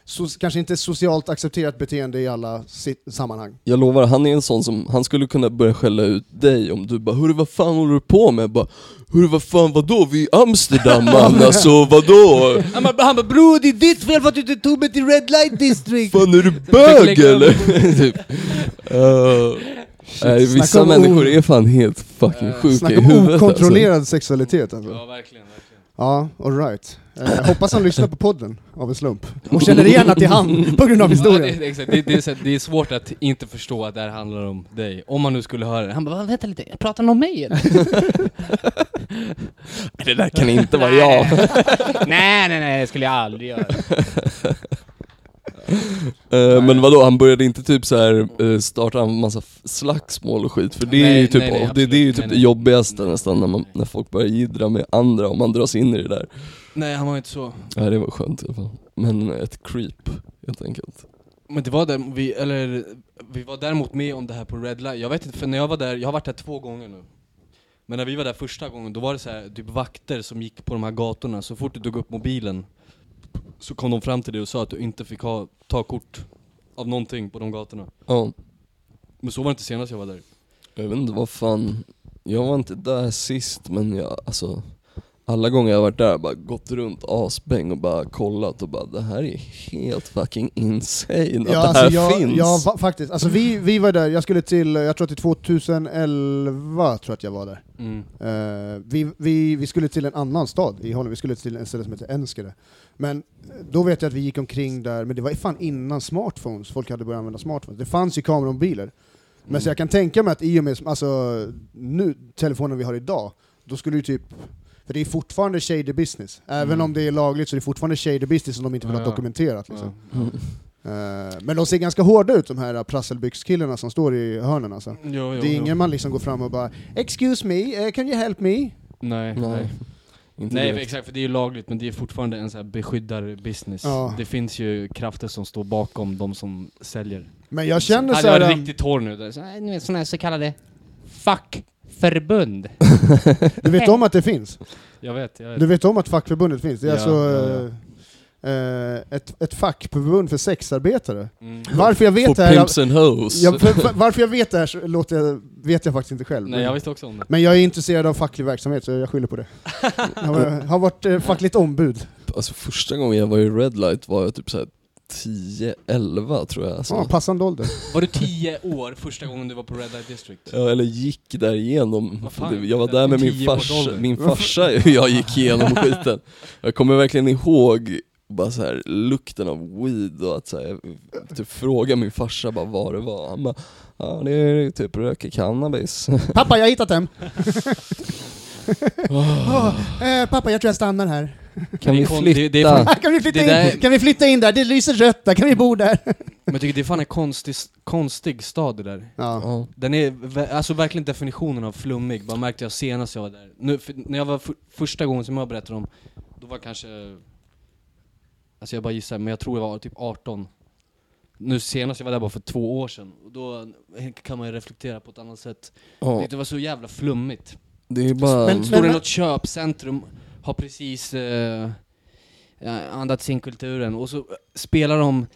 so, kanske inte socialt accepterat beteende i alla sammanhang. Jag lovar, han är en sån som, han skulle kunna börja skälla ut dig om du bara 'Hörru vad fan håller du på med?' Bara 'Hörru vad fan vadå? Vi är i Amsterdam man, alltså vadå? Han bara, han bara bror det är ditt fel för att du inte tog mig till Red Light District! Fan är du bög eller?' typ. Uh, nej, vissa människor är fan helt fucking sjuka i Snacka om huvudet alltså. okontrollerad sexualitet alltså. Ja verkligen, verkligen. Ja, alright. Eh, hoppas han lyssnar på podden av en slump. Och känner igen att det är han på grund av Ja, historien. det, är- exakt. Det, det, är, så- det är svårt att inte förstå att det här handlar om dig, om man nu skulle höra det. Han bara, "Va, vänta lite, pratar han om mig eller? Det där kan inte vara jag. nej, nej, nej, det skulle jag aldrig göra. Eh, men vadå, han började inte typ så här eh, starta en massa slagsmål och skit? För det är Nej, ju typ, nej, nej, det, det är ju typ Nej, det jobbigaste nästan när, man, när folk börjar jiddra med andra och man dras in i det där. Nej, han var inte så. Ja det var skönt i alla fall. Men ett creep, helt enkelt. Men det var där, vi, eller, vi var däremot med om det här på Red Light. Jag vet inte, för när jag var där, jag har varit där två gånger nu. Men när vi var där första gången, då var det så här, typ vakter som gick på de här gatorna. Så fort du tog upp mobilen så kom de fram till dig och sa att du inte fick ha, ta kort av någonting på de gatorna. Ja, Men så var det inte senast jag var där. jag vet inte vad fan, jag var inte där sist men jag, alltså alla gånger jag har varit där har bara gått runt asbäng och bara kollat och bara det här är helt fucking insane att Ja, det här alltså jag, finns. ja, fa- faktiskt. Alltså vi, vi var där, jag skulle till, jag tror att det är 2011 tror jag att jag var där. Mm. Eh, vi, vi, vi skulle till en annan stad i Holland, vi skulle till en ställe som heter Enskede. Men eh, då vet jag att vi gick omkring där, men det var fan innan smartphones, folk hade börjat använda smartphones. Det fanns ju kameramobiler. Men så jag kan tänka mig att i och med alltså, nu, telefonen vi har idag, då skulle ju typ för det är fortfarande shady business. Även Mm. om det är lagligt så är det fortfarande shady business som de inte vill Ja, ha ja. dokumenterat. Liksom. Ja. Mm. Eh, men de ser ganska hårda ut de här prasselbyxkillarna som står i hörnen alltså. Jo, jo, Det är jo. ingen man liksom går fram och bara 'Excuse me, eh, can you help me?' Nej, Nej, nej. inte Nej, för exakt, för det är ju lagligt, men det är fortfarande en sån här beskyddar-business. Ja. Det finns ju krafter som står bakom de som säljer. Men jag känner Han så är här, riktigt torr nu. Där. Så, Nej, Ni vet sådana här så kallade fackförbund. du vet om att det finns? Jag vet, jag vet. Du vet om att fackförbundet finns? Det är Ja, alltså ja, eh, eh, ett, ett fackförbund för sexarbetare. Mm. Varför jag vet For det här... pimps and hoes. Jag, för, för, varför jag vet det här så låter jag, vet jag faktiskt inte själv. Nej, jag visste också om det. Men jag är intresserad av facklig verksamhet så jag skyller på det. Jag har, har varit eh, fackligt ombud. Alltså första gången jag var i Red Light var jag typ såhär 10-11 tror jag alltså. Ja, passande ålder. Var du tio år första gången du var på Red Light District? Ja, eller gick där igenom. Jag var där med min farsa, min farsa jag gick igenom skiten. Jag kommer verkligen ihåg bara så här lukten av weed och att så här, jag typ fråga min farsa bara vad det var. Han bara, ja det är typ röker cannabis. Pappa, jag har hittat dem! Åh, eh, pappa, jag tror jag stannar här. Kan vi flytta? det- det är fan- kan, vi flytta Det in? där- kan vi flytta in där? Det lyser rött där, kan vi bo där? Men jag tycker det är fan en konstig, konstig stad det där. Ja. Ja. Den är alltså verkligen definitionen av flummig, bara märkte jag senast jag var där. Nu, för, när jag var för, första gången som jag berättade om, då var jag kanske, alltså jag bara gissar, men jag tror jag var typ 18. Nu senast jag var där bara för två år sedan, och då kan man ju reflektera på ett annat sätt. Ja, Det var så jävla flummigt. Det är bara... Men- Står det men- något köpcentrum, har precis eh, andats in kulturen, och så spelar de...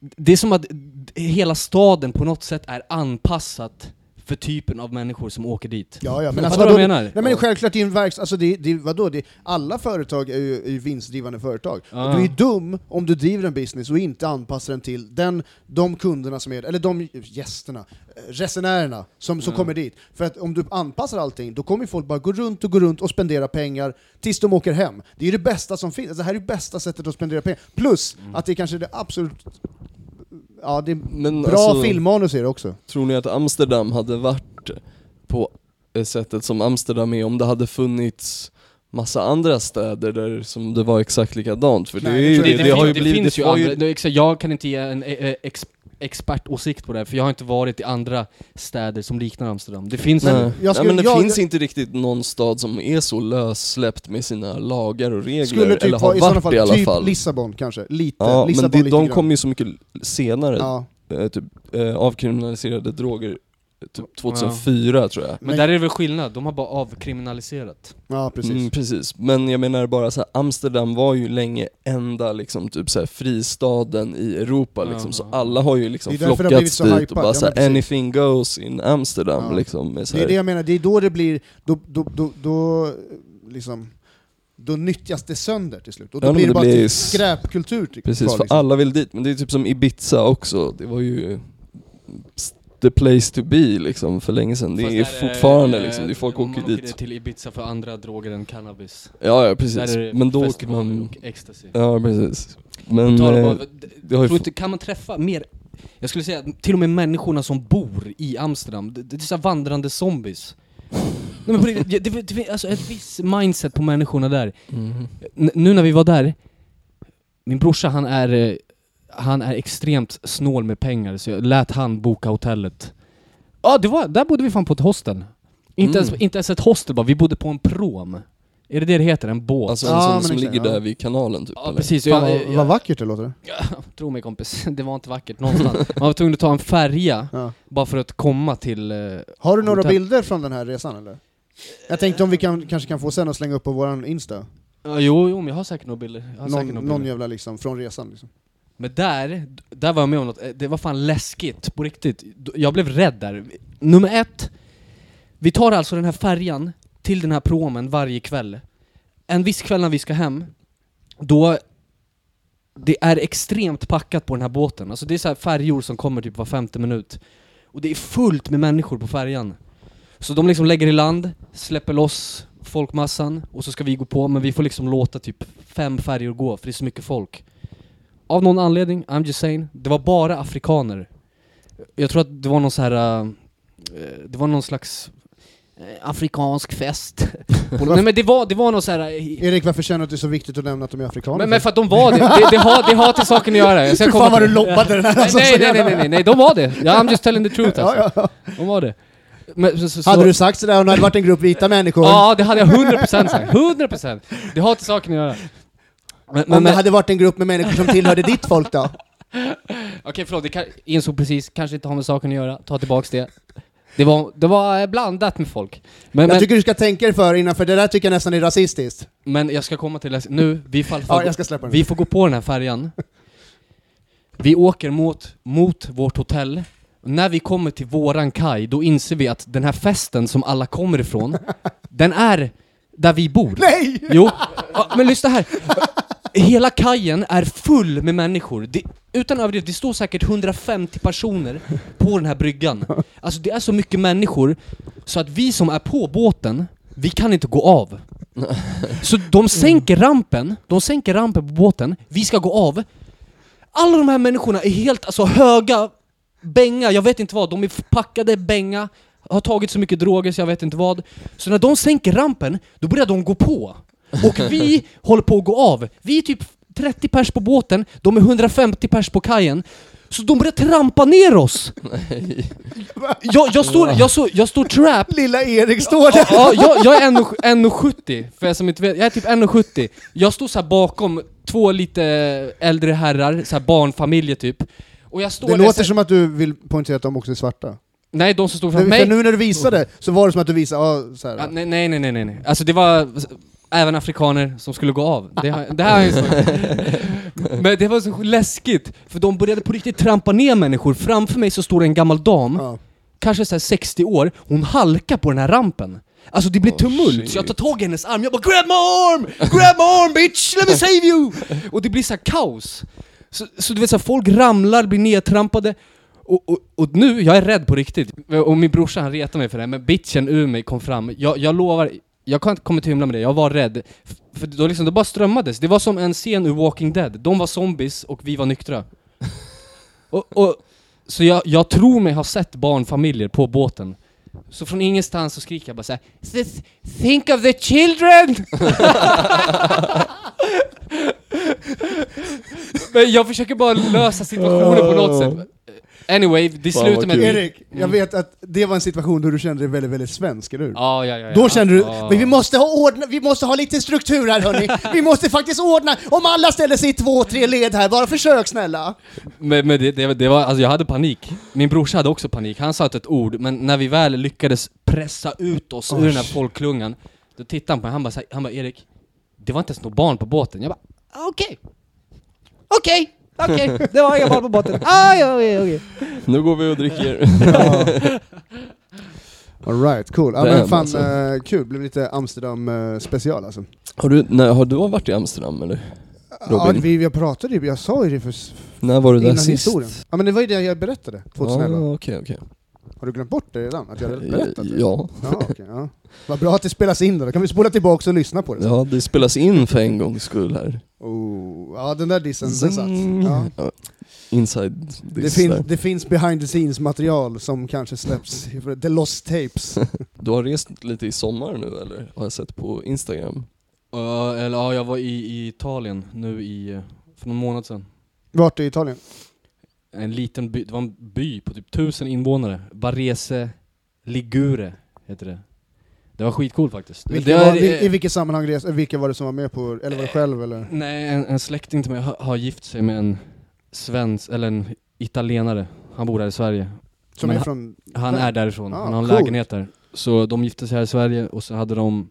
Det är som att hela staden på något sätt är anpassat för typen av människor som åker dit. Ja, ja, men Men alltså, du vad vadå, jag menar? Nej men självklart, det är en verks, alltså det, det, vadå, det, alla företag är ju, är ju vinstdrivande företag. Ja. Och du är dum om du driver en business och inte anpassar den till den, de kunderna som är, eller de gästerna, resenärerna som, som Ja. kommer dit. För att om du anpassar allting, då kommer folk bara gå runt och gå runt och spendera pengar tills de åker hem. Det är ju det bästa som finns, alltså, det här är det bästa sättet att spendera pengar. Plus Mm. att det är kanske det absolut, ja det är Men bra alltså- filmmanus är det också. Tror ni att Amsterdam hade varit på sättet som Amsterdam är om det hade funnits massa andra städer där som det var exakt likadant? För Nej, det, det är ju, det, jag det, inte. har ju det blivit... finns det ju andra, det, exakt, jag kan inte ge en eh, eh, expertåsikt på det här, för jag har inte varit i andra städer som liknar Amsterdam. Det finns Nej. jag Nej, skulle- men det jag- finns inte riktigt någon stad som är så lössläppt med sina lagar och regler, Skulle typ eller har vara i varit fall, i alla typ fall. Lissabon kanske, lite. Ja, Lissabon men det, lite de grann. kom ju så mycket senare, Ja. eh, typ eh, avkriminaliserade droger typ 2004 tror jag. Men, Men- där är det väl skillnad, de har bara avkriminaliserat. Ja, precis. Mm, precis. Men jag menar bara så här, Amsterdam var ju länge enda liksom typ så här, fristaden i Europa liksom, Ja, så ja. alla har ju liksom flockats så dit och bara ja, så här, anything goes in Amsterdam Ja. liksom. Med så Det är här, det jag menar, det är då det blir, då, då, då, då liksom, då nyttjas det sönder till slut. Och då Ja, blir det det bara blir- till skräpkultur Precis, kvar, för liksom. alla vill dit, men det är typ som Ibiza också, det var ju the place to be liksom för länge sedan. Det är fortfarande eh, liksom, det är folk åker man dit. åker till Ibiza för andra droger än cannabis. Ja, ja precis. Är Men då åker man... och ecstasy. Ja, precis. Men... Eh, bara- inte, kan man träffa mer, jag skulle säga till och med människorna som bor i Amsterdam, det, det är så vandrande zombies. Nej, men på det, det, det, alltså ett visst mindset på människorna där. N- nu när vi var där, min brorsa han är, eh, han är extremt snål med pengar så jag lät han boka hotellet. Ja, det var, där bodde vi fan på ett hostel. Inte, Mm. ens, inte ens ett hostel bara, vi bodde på en prom. Är det det det heter? En båt? Alltså en Ja, sån som ligger ja. där vid kanalen typ ja eller? precis, Fan, vad, vackert det låter. Tro mig kompis, det var inte vackert någonstans. Man var tvungen att ta en färja Ja. bara för att komma till... eh, Har du några hotell. bilder från den här resan eller? Jag tänkte om vi kan, kanske kan få sen och slänga upp på våran Insta. Ja, jo, jo, men jag har säkert några bilder. Någon, säkert några någon bilder. jävla liksom, från resan liksom. Men där, där var jag med om något, eh, det var fan läskigt, på riktigt. Jag blev rädd där. Nummer ett, vi tar alltså den här färjan till den här promen varje kväll. En viss kväll när vi ska hem, då det är extremt packat på den här båten. Alltså det är så här färjor som kommer typ var femte minut. Och det är fullt med människor på färjan. Så de liksom lägger i land, släpper loss folkmassan och så ska vi gå på, men vi får liksom låta typ fem färjor gå för det är så mycket folk. Av någon anledning, I'm just saying, det var bara afrikaner. Jag tror att det var någon så här, äh, det var någon slags äh, afrikansk fest. Nej men det var, det var någon så här. äh, Erik, varför känner du att det är så viktigt att nämna att de är afrikaner? men, men för att de var det, det, det, har, det har till saken att göra. Jag ska Hur fan vad du lobbade den här Nej, alltså, nej, så nej, nej, nej, nej, de var det. Ja, I'm just telling the truth alltså. De var det. Men, så, så, så, Hade du sagt sådär om det hade varit en grupp vita människor? Ja, det hade jag 100% sagt. 100%! Det har till saken att göra. Men, om men, det men, hade varit en grupp med människor som tillhörde ditt folk då? Okej förlåt, det kan, insåg precis, kanske inte har med saken att göra, ta tillbaks det. Det var, det var eh, blandat med folk. Men, Jag men, tycker du ska tänka dig för innan, för det där tycker jag nästan är rasistiskt. men jag ska komma till det, nu, vi, fall, Ja, jag ska släppa den. vi får gå på den här färjan. Vi åker mot, mot vårt hotell. När vi kommer till våran kaj, då inser vi att den här festen som alla kommer ifrån, den är där vi bor. Nej! Jo, ja, men lyssna här. Hela kajen är full med människor. Det, utan överdrift, det står säkert 150 personer på den här bryggan. Alltså det är så mycket människor, så att vi som är på båten, vi kan inte gå av. Så de sänker rampen, de sänker rampen på båten, vi ska gå av. Alla de här människorna är helt alltså höga, bänga, jag vet inte vad, de är packade bänga, har tagit så mycket droger så jag vet inte vad. Så när de sänker rampen, då börjar de gå på. Och vi håller på att gå av. Vi är typ 30 pers på båten, de är 150 pers på kajen. Så de börjar trampa ner oss! Jag, jag, står, jag, står, jag står trap Lilla Erik står där! Ja, jag, jag är 1,70 1,70, för er som inte vet, jag är typ 1,70 Jag står så bakom två lite äldre herrar, så här barnfamiljer typ Och jag står Det låter så- som att du vill poängtera att de också är svarta. Nej, de som stod För, framför för mig nu när du visade, så var det som att du visade, ja, så här. Ja, nej, nej, nej, nej, nej. Alltså det var även afrikaner som skulle gå av. Det, har- det här ju sagt. Men det var så läskigt, för de började på riktigt trampa ner människor. Framför mig så står det en gammal dam, Ja. kanske så här 60 år, hon halkar på den här rampen. Alltså det blir Oh, tumult, så jag tar shit. tag i hennes arm, jag bara 'Grab my arm! Grab my arm bitch! Let me save you!' Och det blir så här kaos. Så, så du vet så folk ramlar, blir nedtrampade. Och, och, och nu, jag är rädd på riktigt. Och min brorsa han retar mig för det här, men bitchen ur mig kom fram. Jag, jag lovar, jag kan inte komma till hymla med det, jag var rädd. För då liksom, det bara strömmades. Det var som en scen ur Walking Dead. De var zombies och vi var nyktra. Och, och, så jag, jag tror mig ha sett barnfamiljer på båten. Så från ingenstans så skriker jag bara såhär "Th- Think of the children! Men jag försöker bara lösa situationen på något sätt. Anyway, det Fan, slutar vad med... kul. Erik, jag vet att det var en situation där du kände dig väldigt, väldigt svensk, eller hur? Ja, ja, ja, ja. Då kände du, Ja. men vi måste ha ordna, vi måste ha lite struktur här hörni. Vi måste faktiskt ordna, om alla ställer sig i två, tre led här, bara försök snälla. Men, men det, det, det var, alltså jag hade panik. Min brorsa hade också panik. Han sa inte ett ord, men när vi väl lyckades pressa ut oss ur den här folkklungan, då tittade han på mig, han bara, så här- han bara Erik, det var inte ens några barn på båten. Jag bara, "Ah, okej. Okej, okej, det var inga barn på båten. Ah, ja, ja, okej. Nu går vi och dricker. Alright, cool. Ja, men fan alltså. eh, kul, blev lite Amsterdam eh, special alltså. Har du, nej, har du varit i Amsterdam eller? Ja, Robin? vi, jag pratade ju, jag sa ju det för, När var du där sist? historien. Ja men det var ju det jag berättade, 2011. Ah, Okej, okej. Har du glömt bort det redan? Att jag hade berättat det? Ja. Ja, okej, ja. Vad bra att det spelas in då, då kan vi spola tillbaka och lyssna på det. sen. ja, det spelas in för en gångs skull här. Oh, ja den där dissen, den satt. Ja. Ja, Inside Det, this fin, där. det finns behind the scenes material som kanske släpps, the lost tapes. Du har rest lite i sommar nu eller? Har jag sett på Instagram. Ja, eller ja, jag var i, i Italien nu i, eh, för någon månad sedan. Vart i Italien? En liten by, det var en by på typ tusen invånare. Varese Ligure heter det. Det var skitcoolt faktiskt. Vilka var, I eh, vilket sammanhang res, vilka var det som var med på, eller var det själv eller? Nej, en, en släkting till mig har, har gift sig med en svensk, eller en italienare. Han bor här i Sverige. Som Men är från... Han är därifrån, Ah, han har en coolt. lägenhet där. Så de gifte sig här i Sverige och så hade de,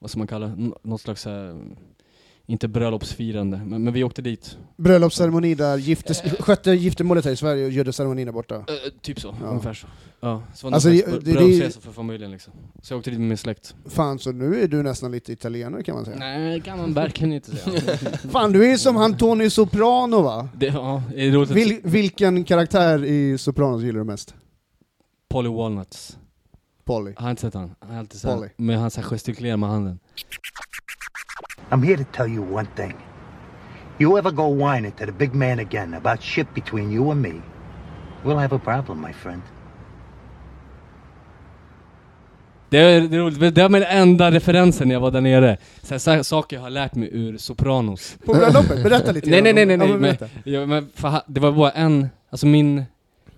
vad ska man kalla det, något slags, eh, inte bröllopsfirande, men, men vi åkte dit. Bröllopsceremoni där, giftes, skötte giftermålet här i Sverige och gjorde ceremonin där borta. Eh, typ så, Ja. ungefär så. Ja, så var det Alltså, det- bröllopsresa för familjen liksom. Så jag åkte dit med min släkt. Fan, så nu är du nästan lite italienare kan man säga. Nej, kan man verkligen inte säga. Fan, du är som han Tony Soprano va? det, ja, det är Vil, vilken karaktär i Sopranos gillar du mest? Polly Walnuts. Polly. Har inte sett han? Han är alltid här, med han så här gestikulerar med handen. I'm here to tell you one thing. You ever go whining to the big man again about shit between you and me, we'll have a problem, my friend. Det är, det är roligt, det var min enda referensen när jag var där nere. Så här, så här, saker jag har lärt mig ur Sopranos. På bröllopet, berätta lite Nej, nej, om- nej, nej, ja, nej, men men, ja, men för, ha- det var bara en, alltså min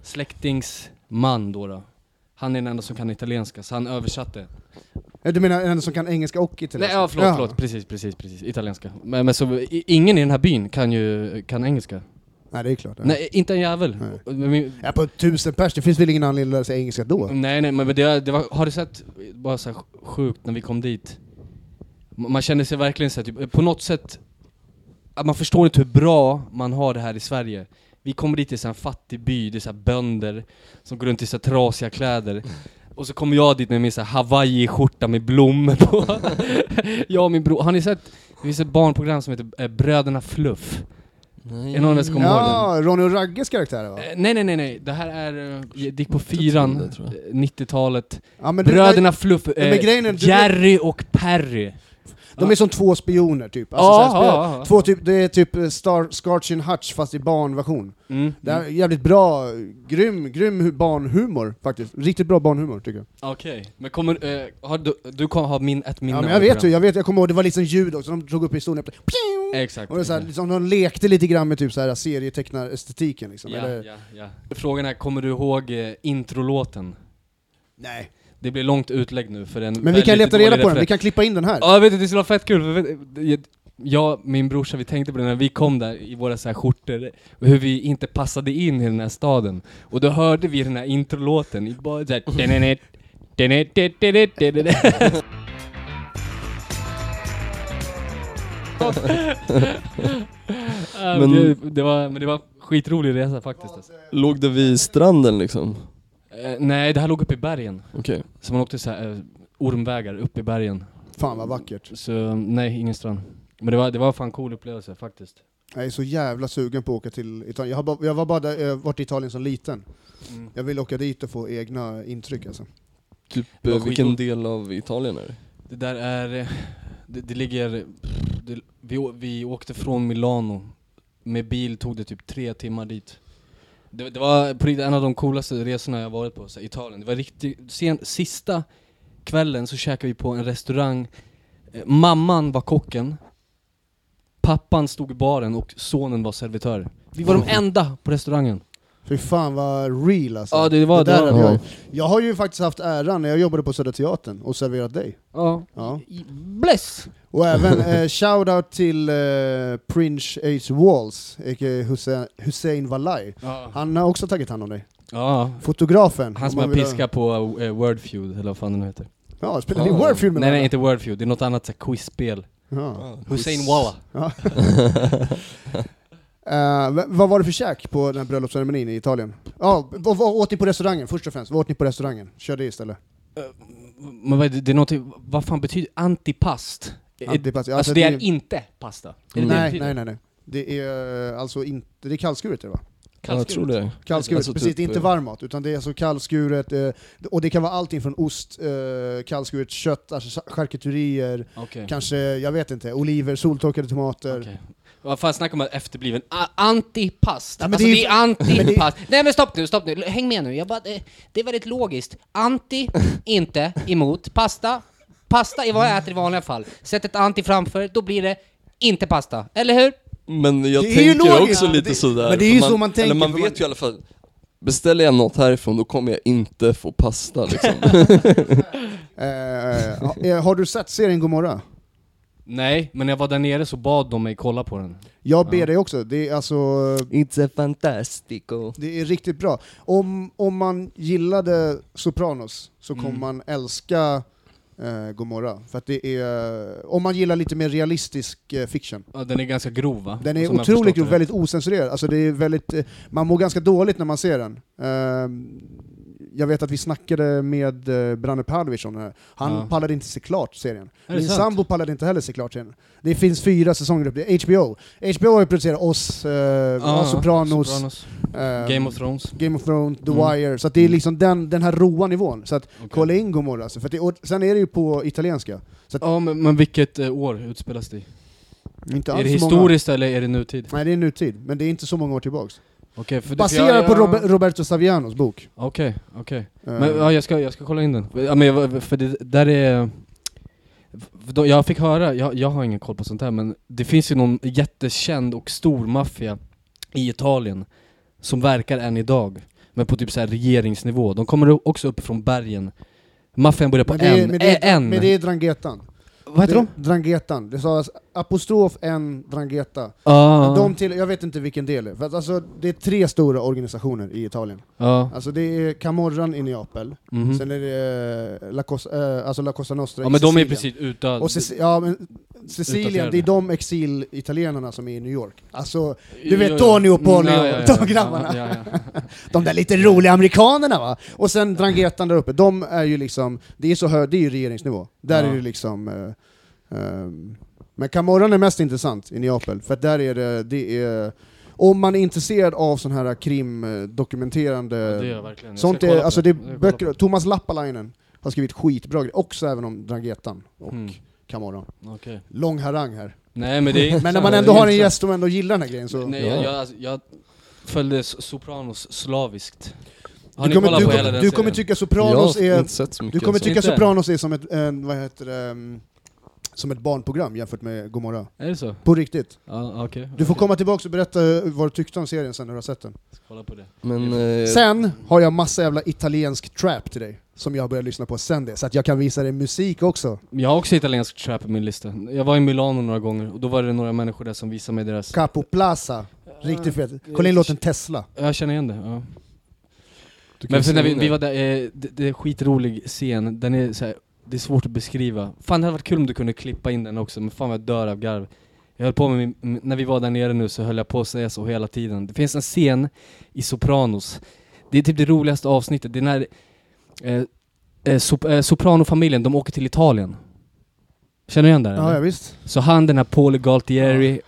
släktings man då, då. Han är den enda som kan italienska, så han översatte. Ja, Du menar en som kan engelska och Nej, italienska? ja förlåt, Jaha. förlåt, precis, precis, precis, italienska. Men, men så, i- ingen i den här byn kan ju, kan engelska. Nej, det är klart. Ja. Nej, inte en jävel. Nej. Men Ja, på tusen pers, det finns väl ingen anledning att lära sig engelska då? Nej nej men det, det var, har du sett, bara så sjukt när vi kom dit Man känner sig verkligen så här, typ, på något sätt Man förstår inte hur bra man har det här i Sverige Vi kommer dit till så en fattig by, det är så här bönder Som går runt i så här trasiga kläder Och så kommer jag dit med min så hawaii-skjorta med blommor på Jag och min bror, har ni sett? Det finns ett barnprogram som heter eh, Bröderna Fluff Nej. Är någon av er som kommer ihåg den? Ja, Ronny och Ragges karaktär va? Eh, Nej nej nej nej, det här är, eh, det gick på fyran, det, tror jag. eh, 90-talet Ja, det- Bröderna Fluff, eh, Jerry och Perry. De är som två spioner typ. Alltså, Ja, så här, ja, ja. Två typ, det är typ eh, Star, and Hutch fast i barnversion. Mm. Det är jävligt bra, grym, grym hu- barnhumor faktiskt. Riktigt bra barnhumor tycker jag. Okej, men kommer, eh, har du, du kommer ha min, ett minne Ja men jag vet ju, jag vet, jag kommer ihåg, det var liksom ljud också, de drog upp historien efter! Exakt. Och det så här, liksom, de lekte lite grann med typ så här serietecknar-estetiken liksom. ja, Eller, ja, ja. Frågan är, kommer du ihåg eh, introlåten? Nej. Det blir långt utlägg nu för en Men vi kan leta reda på den, vi kan klippa in den här. Ja jag vet, det skulle vara fett kul, för vet, jag- jag, min brorsa, vi tänkte på det när vi kom där i våra så här skjortor, och hur vi inte passade in i den här staden. Och då hörde vi den här introlåten, i bara såhär... men, Men- det, det var, men det var skitrolig resa faktiskt alltså. Låg det vid stranden liksom? Eh, Nej, det här låg uppe i bergen. Okej. Så man åkte så här, eh, ormvägar upp i bergen. Fan vad vackert. Så nej, ingen strand. Men det var, det var fan cool upplevelse faktiskt. Jag är så jävla sugen på att åka till Italien. Jag, har bara, jag var bara där, jag har varit i Italien som liten. Jag vill åka dit och få egna intryck alltså. Typ, eh, vilken del av Italien är det? Det där är, eh, det, det ligger, det, vi, å- vi åkte från Milano. Med bil tog det typ tre timmar dit. Det, det var på riktigt en av de coolaste resorna jag varit på, så här, Italien. Det var riktigt, sen, sista kvällen så käkade vi på en restaurang. Eh, Mamman var kocken. Pappan stod i baren och sonen var servitör. Vi var de enda på restaurangen. Fy fan vad real alltså. Ja, det var- där det var- hade Ja. jag, jag har ju faktiskt haft äran när jag jobbade på Södra Teatern och serverat dig. Ja. Ja. Bless! Och även eh, shoutout till eh, Prince H. Walls, a.k.a. Hussein, Hussein Walai. Ja. Han har också tagit hand om dig. ja. Fotografen. Han om som har vill- piska på uh, Wordfeud, eller vad fan det nu heter. Ja, spelar ni Ja. Wordfeud med Nej nej, inte Wordfeud, det är något annat så quizspel. Ja. Hussein Walla. Ja. Eh, v- vad var det för käk på den här bröllopsceremonin i Italien? Ja, vad, vad åt ni på restaurangen? Först och främst, vad åt ni på restaurangen? Kör det istället. Men vad det, det är någonting, vad fan betyder antipast? Antipass. Ja, Alltså det är inte pasta? Det det det Nej, nej, nej, nej. Det är eh, alltså inte, det är kallskuret det va? Ja, jag tror det. Kallskuret, Alltså precis, typ, det är inte eh, varm mat, utan det är alltså kallskuret, eh, och det kan vara allting från ost, eh, kallskuret kött, alltså charkuterier, Okej. kanske, jag vet inte, oliver, soltorkade tomater. Okej. Vad fan snackar om att efterbliven? A- antipast! Ja, alltså det är det är det- antipast! Nej men stopp nu, stopp nu, häng med nu. Jag bara, det, det är väldigt logiskt. Anti, inte, emot. Pasta, pasta är vad jag äter i vanliga fall. Sätt ett anti framför, då blir det inte pasta. Eller hur? Men jag Det är ju tänker logiskt. också lite Det- sådär. men det är ju för så man tänker, Eller man vet man- ju i alla fall, beställer jag något härifrån då kommer jag inte få pasta liksom. Ha- eh, har du sett serien Gomorra? Nej, men när jag var där nere så bad de mig kolla på den. Jag ber Ja. dig också, det är alltså It's a fantastico. Det är riktigt bra. Om, om man gillade Sopranos så kommer Mm. man älska eh, Gomorra. För att det är, om man gillar lite mer realistisk eh, fiction. Ja, den är ganska grov va? Den är Som otroligt grov, väldigt osensurerad. Alltså det är väldigt, eh, man mår ganska dåligt när man ser den. Ehm, jag vet att vi snackade med eh, Branne Padovic om det här. Han Ja. pallade inte se klart serien. Är Min sant? sambo pallade inte heller se klart serien. Det finns fyra säsonger upp, det är HBO. HBO har ju producerat oss, eh, ja, Sopranos, Sopranos. ehm, Game of Thrones. Game of Thrones, The Mm. Wire, så det är Mm. liksom den, den här roa nivån. Så att Okej. kolla in Gomorra, alltså, för det, och sen är det ju på italienska. Så att, Ja, men, men vilket eh, år utspelas det i? inte Är alls det så många, historiskt eller är det nutid? Nej det är nutid, men det är inte så många år tillbaks. Okej, för jag- på Robe- Roberto Savianos bok. Okej, okej. Eh, Men ja, jag ska, jag ska kolla in den. Ja, men jag, för det där är... Då, jag fick höra, jag, jag har ingen koll på sånt här, men det finns ju någon jättekänd och stor maffia i Italien som verkar än idag, men på typ så regeringsnivå. De kommer också upp från bergen. Maffian börjar på men det, är, N. men, det är, N. men det är Drangetan. Vad heter de? Det- Drangetan. Det sa apostrof N Drangeta. Ah, De till, jag vet inte vilken del det är, för att alltså, det är tre stora organisationer i Italien. ja. Alltså det är Camorran i Neapel, mhm. sen är det eh, La Cosa, eh, alltså La Cosa Nostra Ja i men de är Sicilien. precis utdöda. Och Sicil- ja, men Sicilien, det är de exilitalienarna som är i New York. Alltså, du vet. Tony och Polly Ja, ja, de grabbarna. Ja. De där lite roliga amerikanerna va? Och sen Drangetan där uppe, de är ju liksom, det är så hö- det är ju regeringsnivå. Där är det liksom... eh, ehm, men Camorran är mest intressant i Neapel, för att där är det, det är... Om man är intresserad av sån här krimdokumenterande... Ja, det är verkligen. Sånt är, alltså det är böcker, Thomas Lappalainen har skrivit skitbra grejer, också även om Drangetan och Mm. Camorran. Okej. Lång harang här. Nej men det Men när man ändå har en gäst som ändå gillar den här grejen så... Nej, jag, jag, alltså, jag följde Sopranos slaviskt. Har Du kommer, du, du kommer tycka Sopranos är... Du kommer tycka? Sopranos är som ett, en, vad heter det, um, som ett barnprogram jämfört med Gomorra. Är det så? På riktigt. Ja, okej. Du får komma tillbaka och berätta vad du tyckte om serien sen när du har sett den. Kolla på det. Men, eh, Sen har jag massa jävla italiensk trap till dig, som jag har börjat lyssna på sen det, så att jag kan visa dig musik också. Jag har också italiensk trap på min lista. Jag var i Milano några gånger och då var det några människor där som visade mig deras... Capo Plaza, riktigt fet. Kolla in låten Tesla. Jag känner igen det, ja. Men för när vi, vi var där, eh, det, det är skitrolig scen, den är så här, det är svårt att beskriva. Fan det hade varit kul om du kunde klippa in den också, men fan vad jag dör av garv. Jag höll på med min, när vi var där nere nu så höll jag på att säga så hela tiden. Det finns en scen i Sopranos, det är typ det roligaste avsnittet, det är när eh, eh, sop, eh, Soprano-familjen, de åker till Italien. Känner du igen det? Ja, ja visst. Så han den här Paul Galtieri,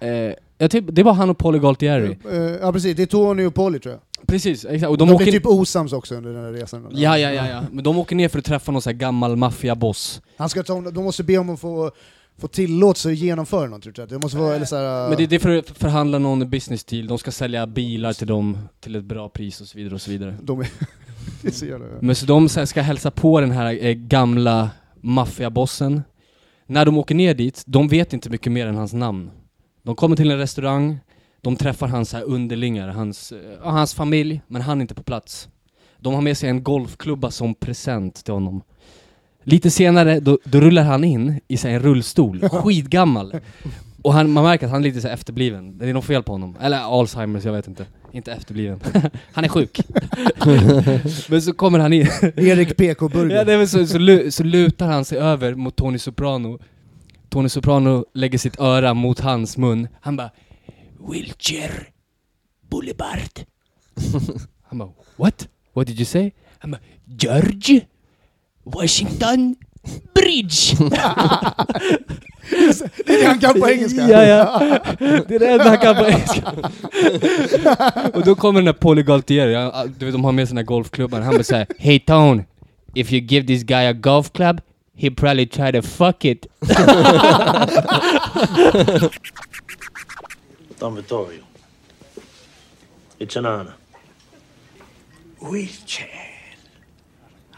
eh, jag typ, det var han och Paul Galtieri. Eh, ja precis, det är Tony och Polly tror jag. Precis, exakt. Och De, de, blir åker... typ osams också under den här resan. Ja, ja, ja, ja. Men de åker ner för att träffa någon sån här gammal maffiaboss. Han ska ta, de måste be om att få, få tillåtelse att genomföra något tror jag. Det måste vara, eller så här, Men det, det är för att förhandla någon business deal, de ska sälja bilar till dem till ett bra pris och så vidare och så vidare. de är, det är så jävla... Men så de ska hälsa på den här eh, gamla maffiabossen. När de åker ner dit, de vet inte mycket mer än hans namn. De kommer till en restaurang, De träffar hans underlingar, hans, ja, hans familj, men han är inte på plats. De har med sig en golfklubba som present till honom. Lite senare, då, då rullar han in i så en rullstol, skitgammal. Och han, man märker att han är lite så efterbliven. Det är något fel på honom. Eller Alzheimers, jag vet inte. Inte efterbliven. han är sjuk. men så kommer han in. Erik PK Burger. Ja, väl så, så, så lutar han sig över mot Tony Soprano. Tony Soprano lägger sitt öra mot hans mun. Han bara Wilshire Boulevard. han bara What? What did you say? Han bara George Washington Bridge. Det är det han kan på engelska. ja, ja. Det är det enda han kan på engelska. Och då kommer den där Paulie Galtier, ja, du vet de har med sina golfklubbar, han bara såhär Hey Tone, if you give this guy a golf club, he'll probably try to fuck it. Don Vittorio. It's an honor. Wheelchair.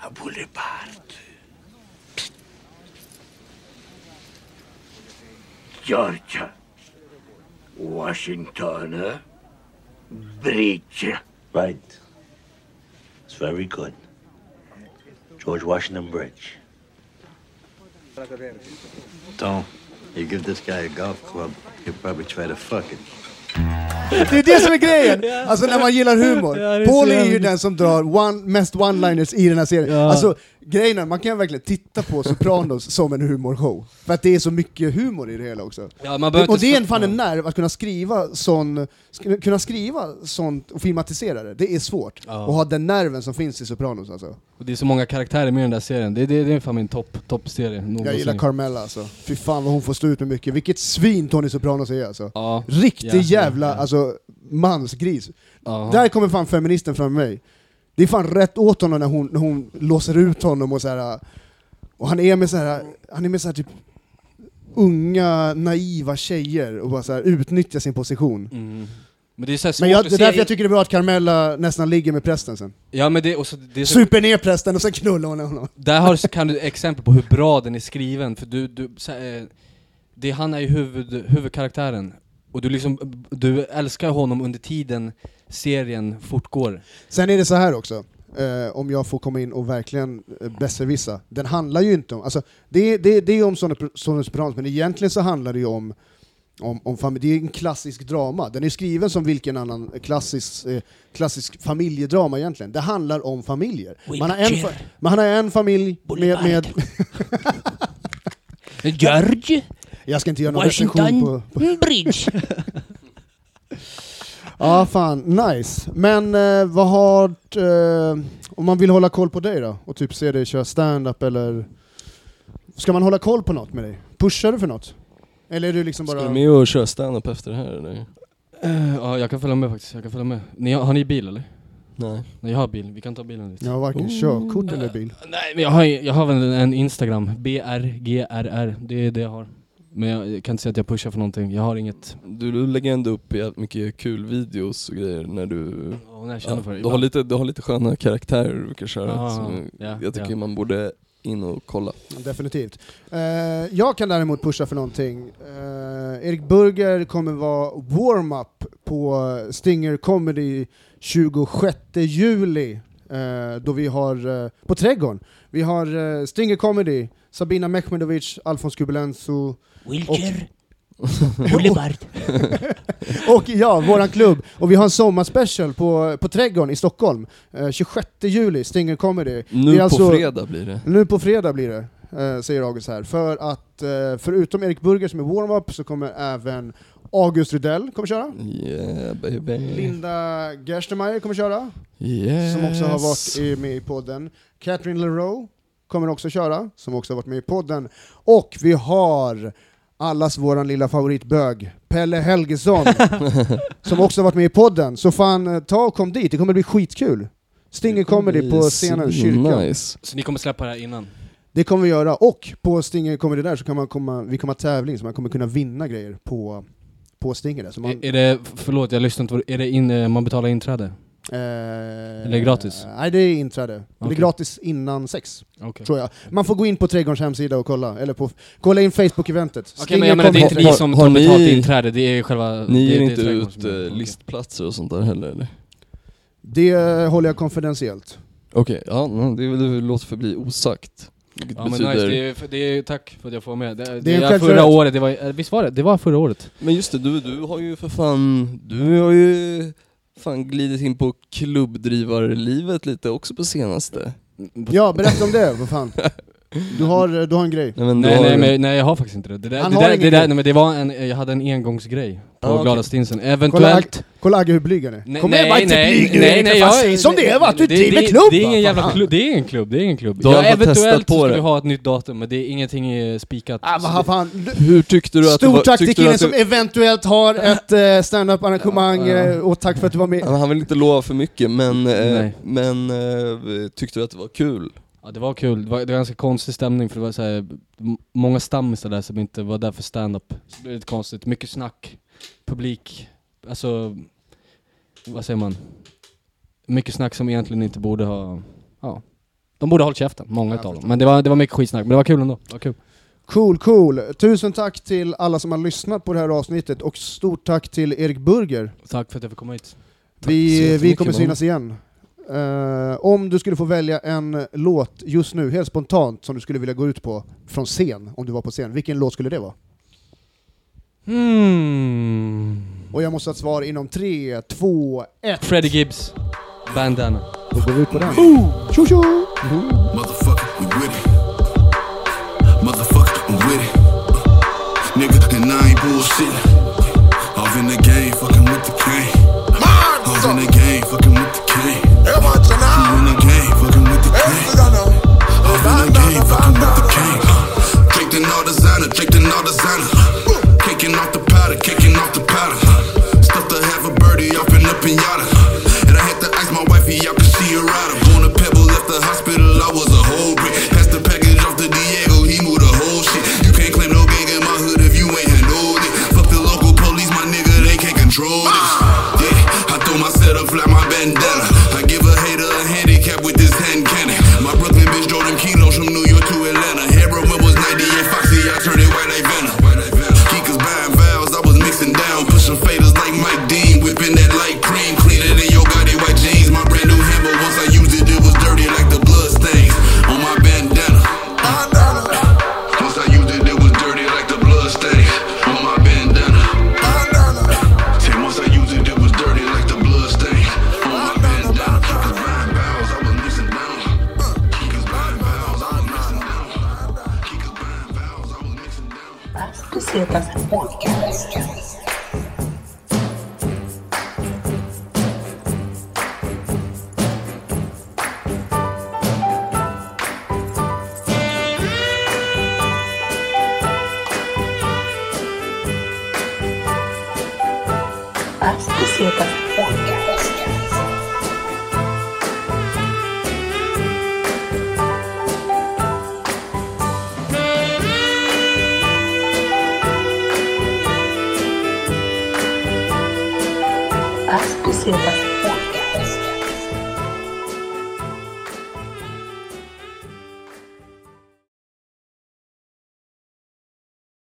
A boulevard. Georgia. Washington. Eh? Bridge. Right. It's very good. George Washington Bridge. Tom, you give this guy a golf club, he'll probably try to fuck it. Det är det som är grejen! Alltså när man gillar humor. Ja, Paul är ju den som drar one, mest one-liners i den här serien. Ja. Alltså grejen är, man kan verkligen titta på Sopranos som en humorshow. För att det är så mycket humor i det hela också. Ja, man Och det är en fan en nerv att kunna skriva sån, sk- kunna skriva sånt och filmatisera det. Det är svårt. Ja. Och ha den nerven som finns i Sopranos alltså. Och det är så många karaktärer med i den där serien, det, det, det är fan min topp, toppserie Jag någonsin. gillar Carmella alltså. Fy fan vad hon får stå ut med mycket. Vilket svin Tony Sopranos är alltså. Ja, Riktig jävla alltså, mansgris. Där kommer fan feministen fram mig. Det är fan rätt åt honom när hon, när hon låser ut honom och så här. Och han är med så här, han är med så här typ unga, naiva tjejer och bara så här utnyttjar sin position. Mm. Men det är så Men jag, det är därför jag tycker det är bra att Carmella nästan ligger med prästen sen. Ja men det, och så, det är så, Super ner prästen och sen knullar hon honom. Där har, kan du exempel på hur bra den är skriven, för du, du så, eh, det, han är ju huvud, huvudkaraktären, och du liksom, du älskar honom under tiden serien fortgår. Sen är det så här också, eh, om jag får komma in och verkligen eh, besserwissa. Den handlar ju inte om, alltså det, det, det är om Sonny Sopranos, men egentligen så handlar det ju om om, om det är en klassisk drama, den är skriven som vilken annan klassisk, eh, klassisk familjedrama egentligen. Det handlar om familjer. Man har en, fa- man har en familj med, med... George Jag ska inte göra någon recension på... Washington Bridge. Ja, fan, nice. Men eh, vad har... Eh, om man vill hålla koll på dig då, och typ se dig köra stand-up eller... Ska man hålla koll på något med dig? Pushar du för något? Eller är du liksom Ska bara... du med och köra stand-up efter det här eller? Eh, ja, jag kan följa med faktiskt, jag kan följa med. Ni, har har ni bil eller? Nej. Nej jag har bil, vi kan ta bilen dit. Jag har varken Oh. körkort eller bil. Nej men jag har, jag har väl en Instagram, BRGRR, det är det jag har. Men jag kan inte säga att jag pushar för någonting, jag har inget... Du, du lägger ändå upp jävligt mycket kul videos och grejer när du... Ja, när jag känner Ja, för det. du, har lite, du har lite sköna karaktärer du kan köra. Ja, så ja, jag tycker ja. man borde in och kolla. Definitivt. Eh, jag kan däremot pusha för någonting. Eh, Erik Burger kommer vara warm-up på Stinger Comedy 26 juli, då vi har, eh, på Trädgården. Vi har eh, Stinger Comedy, Sabina Mehmedovic, Alfons Kubelenso, Wilshire Boulevard. och ja, våran klubb. Och vi har en sommarspecial på, på Trädgården i Stockholm, eh, 26 juli, Stinger Comedy. Nu på alltså- fredag blir det. Nu på fredag blir det, eh, säger August här. För att eh, förutom Erik Burger som är warm-up så kommer även August Rydell kommer köra. Yeah baby. Linda Gerstenmeier kommer köra, Yes. som också har varit med i podden. Catherine Leroux kommer också köra, som också har varit med i podden. Och vi har allas våran lilla favoritbög, Pelle Helgesson, som också har varit med i podden. Så fan, eh, ta och kom dit, det kommer bli skitkul. Stinger Comedy på scenen, kyrkan. Nice. Så ni kommer släppa det här innan? Det kommer vi göra, och på Stinger Comedy där så kan man komma, vi kommer ha tävling så man kommer kunna vinna grejer på, på Stinger där. Så man, Är, är det, förlåt jag lyssnade inte, är det in, eh, man betalar inträde? Eh, Eller gratis? Nej, det är inträde. Det är gratis innan sex, Okej. tror jag. Man får gå in på Trädgårdens hemsida och kolla, eller på, kolla in Facebook-eventet. Okej men jag menar det är inte Har- ni som har tar betalt ni- inträde, det är själva... Ni det, ger det är inte ut är- eh, listplatser och sånt där heller eller? Det eh, håller jag konfidentiellt. Okej, ja mm, det, det låter förbli osagt. Vilket Ja men betyder... nice, det är, det är, tack för att jag får med. Det, det, en är förra året, det var, eh, visst var det? Det var förra året. Men just det, du, du har ju för fan, du har ju fan glidit in på klubbdrivarlivet lite också på senaste. Ja, berätta om det, vad fan. Du har, du har en grej. Nej, men Nej, har, nej, men, nej jag har faktiskt inte det. Det, där, Han det, har där, ingen det, där, grej. nej, men det var en, jag hade en engångsgrej på Ah, okej. Glada Stinsen. Kolla, Eventuellt... kolla Agge hur blyg han är. Nej, Kom igen, var inte nej, blyg nu nej, nej, jag- säg som det är va, att du det- driver det- klubb Det är ingen va? jävla klubb, det är ingen klubb, det är ingen klubb. Du har Ja, bara testat eventuellt på så ska det. vi ha ett nytt datum, men det är ingenting är spikat. Ah, vad fan. Du- Hur tyckte du att det var, Stort tack till du killen att som det, eventuellt har ett uh, stand-up arrangemang Ja, ja. eh, och tack för att du var med. Han vill inte lova för mycket men, eh, Nej. men eh, tyckte du att det var kul? Ja det var kul, det var, det var ganska konstig stämning för det var så här, många stammisar där som inte var där för stand-up. Så det blev lite konstigt, mycket snack, publik, alltså, vad säger man? Mycket snack som egentligen inte borde ha, ja. De borde ha hållit käften, många utav dem. Men det var, det var mycket skitsnack, men det var kul ändå. Det var kul. Cool, cool. Tusen tack till alla som har lyssnat på det här avsnittet och stort tack till Erik Burger. Tack för att jag fick komma hit. Vi, vi kommer synas igen. Eh, om du skulle få välja en låt just nu, helt spontant, som du skulle vilja gå ut på från scen, om du var på scen, vilken låt skulle det vara? Hmm. Och jag måste ha ett svar inom tre, två, ett. Freddie Gibbs, Bandana. Då går vi ut på den. Tjo tjo! Motherfucker, we with it. Motherfucker, I'm with it. Nigga, and I ain't bullshitting.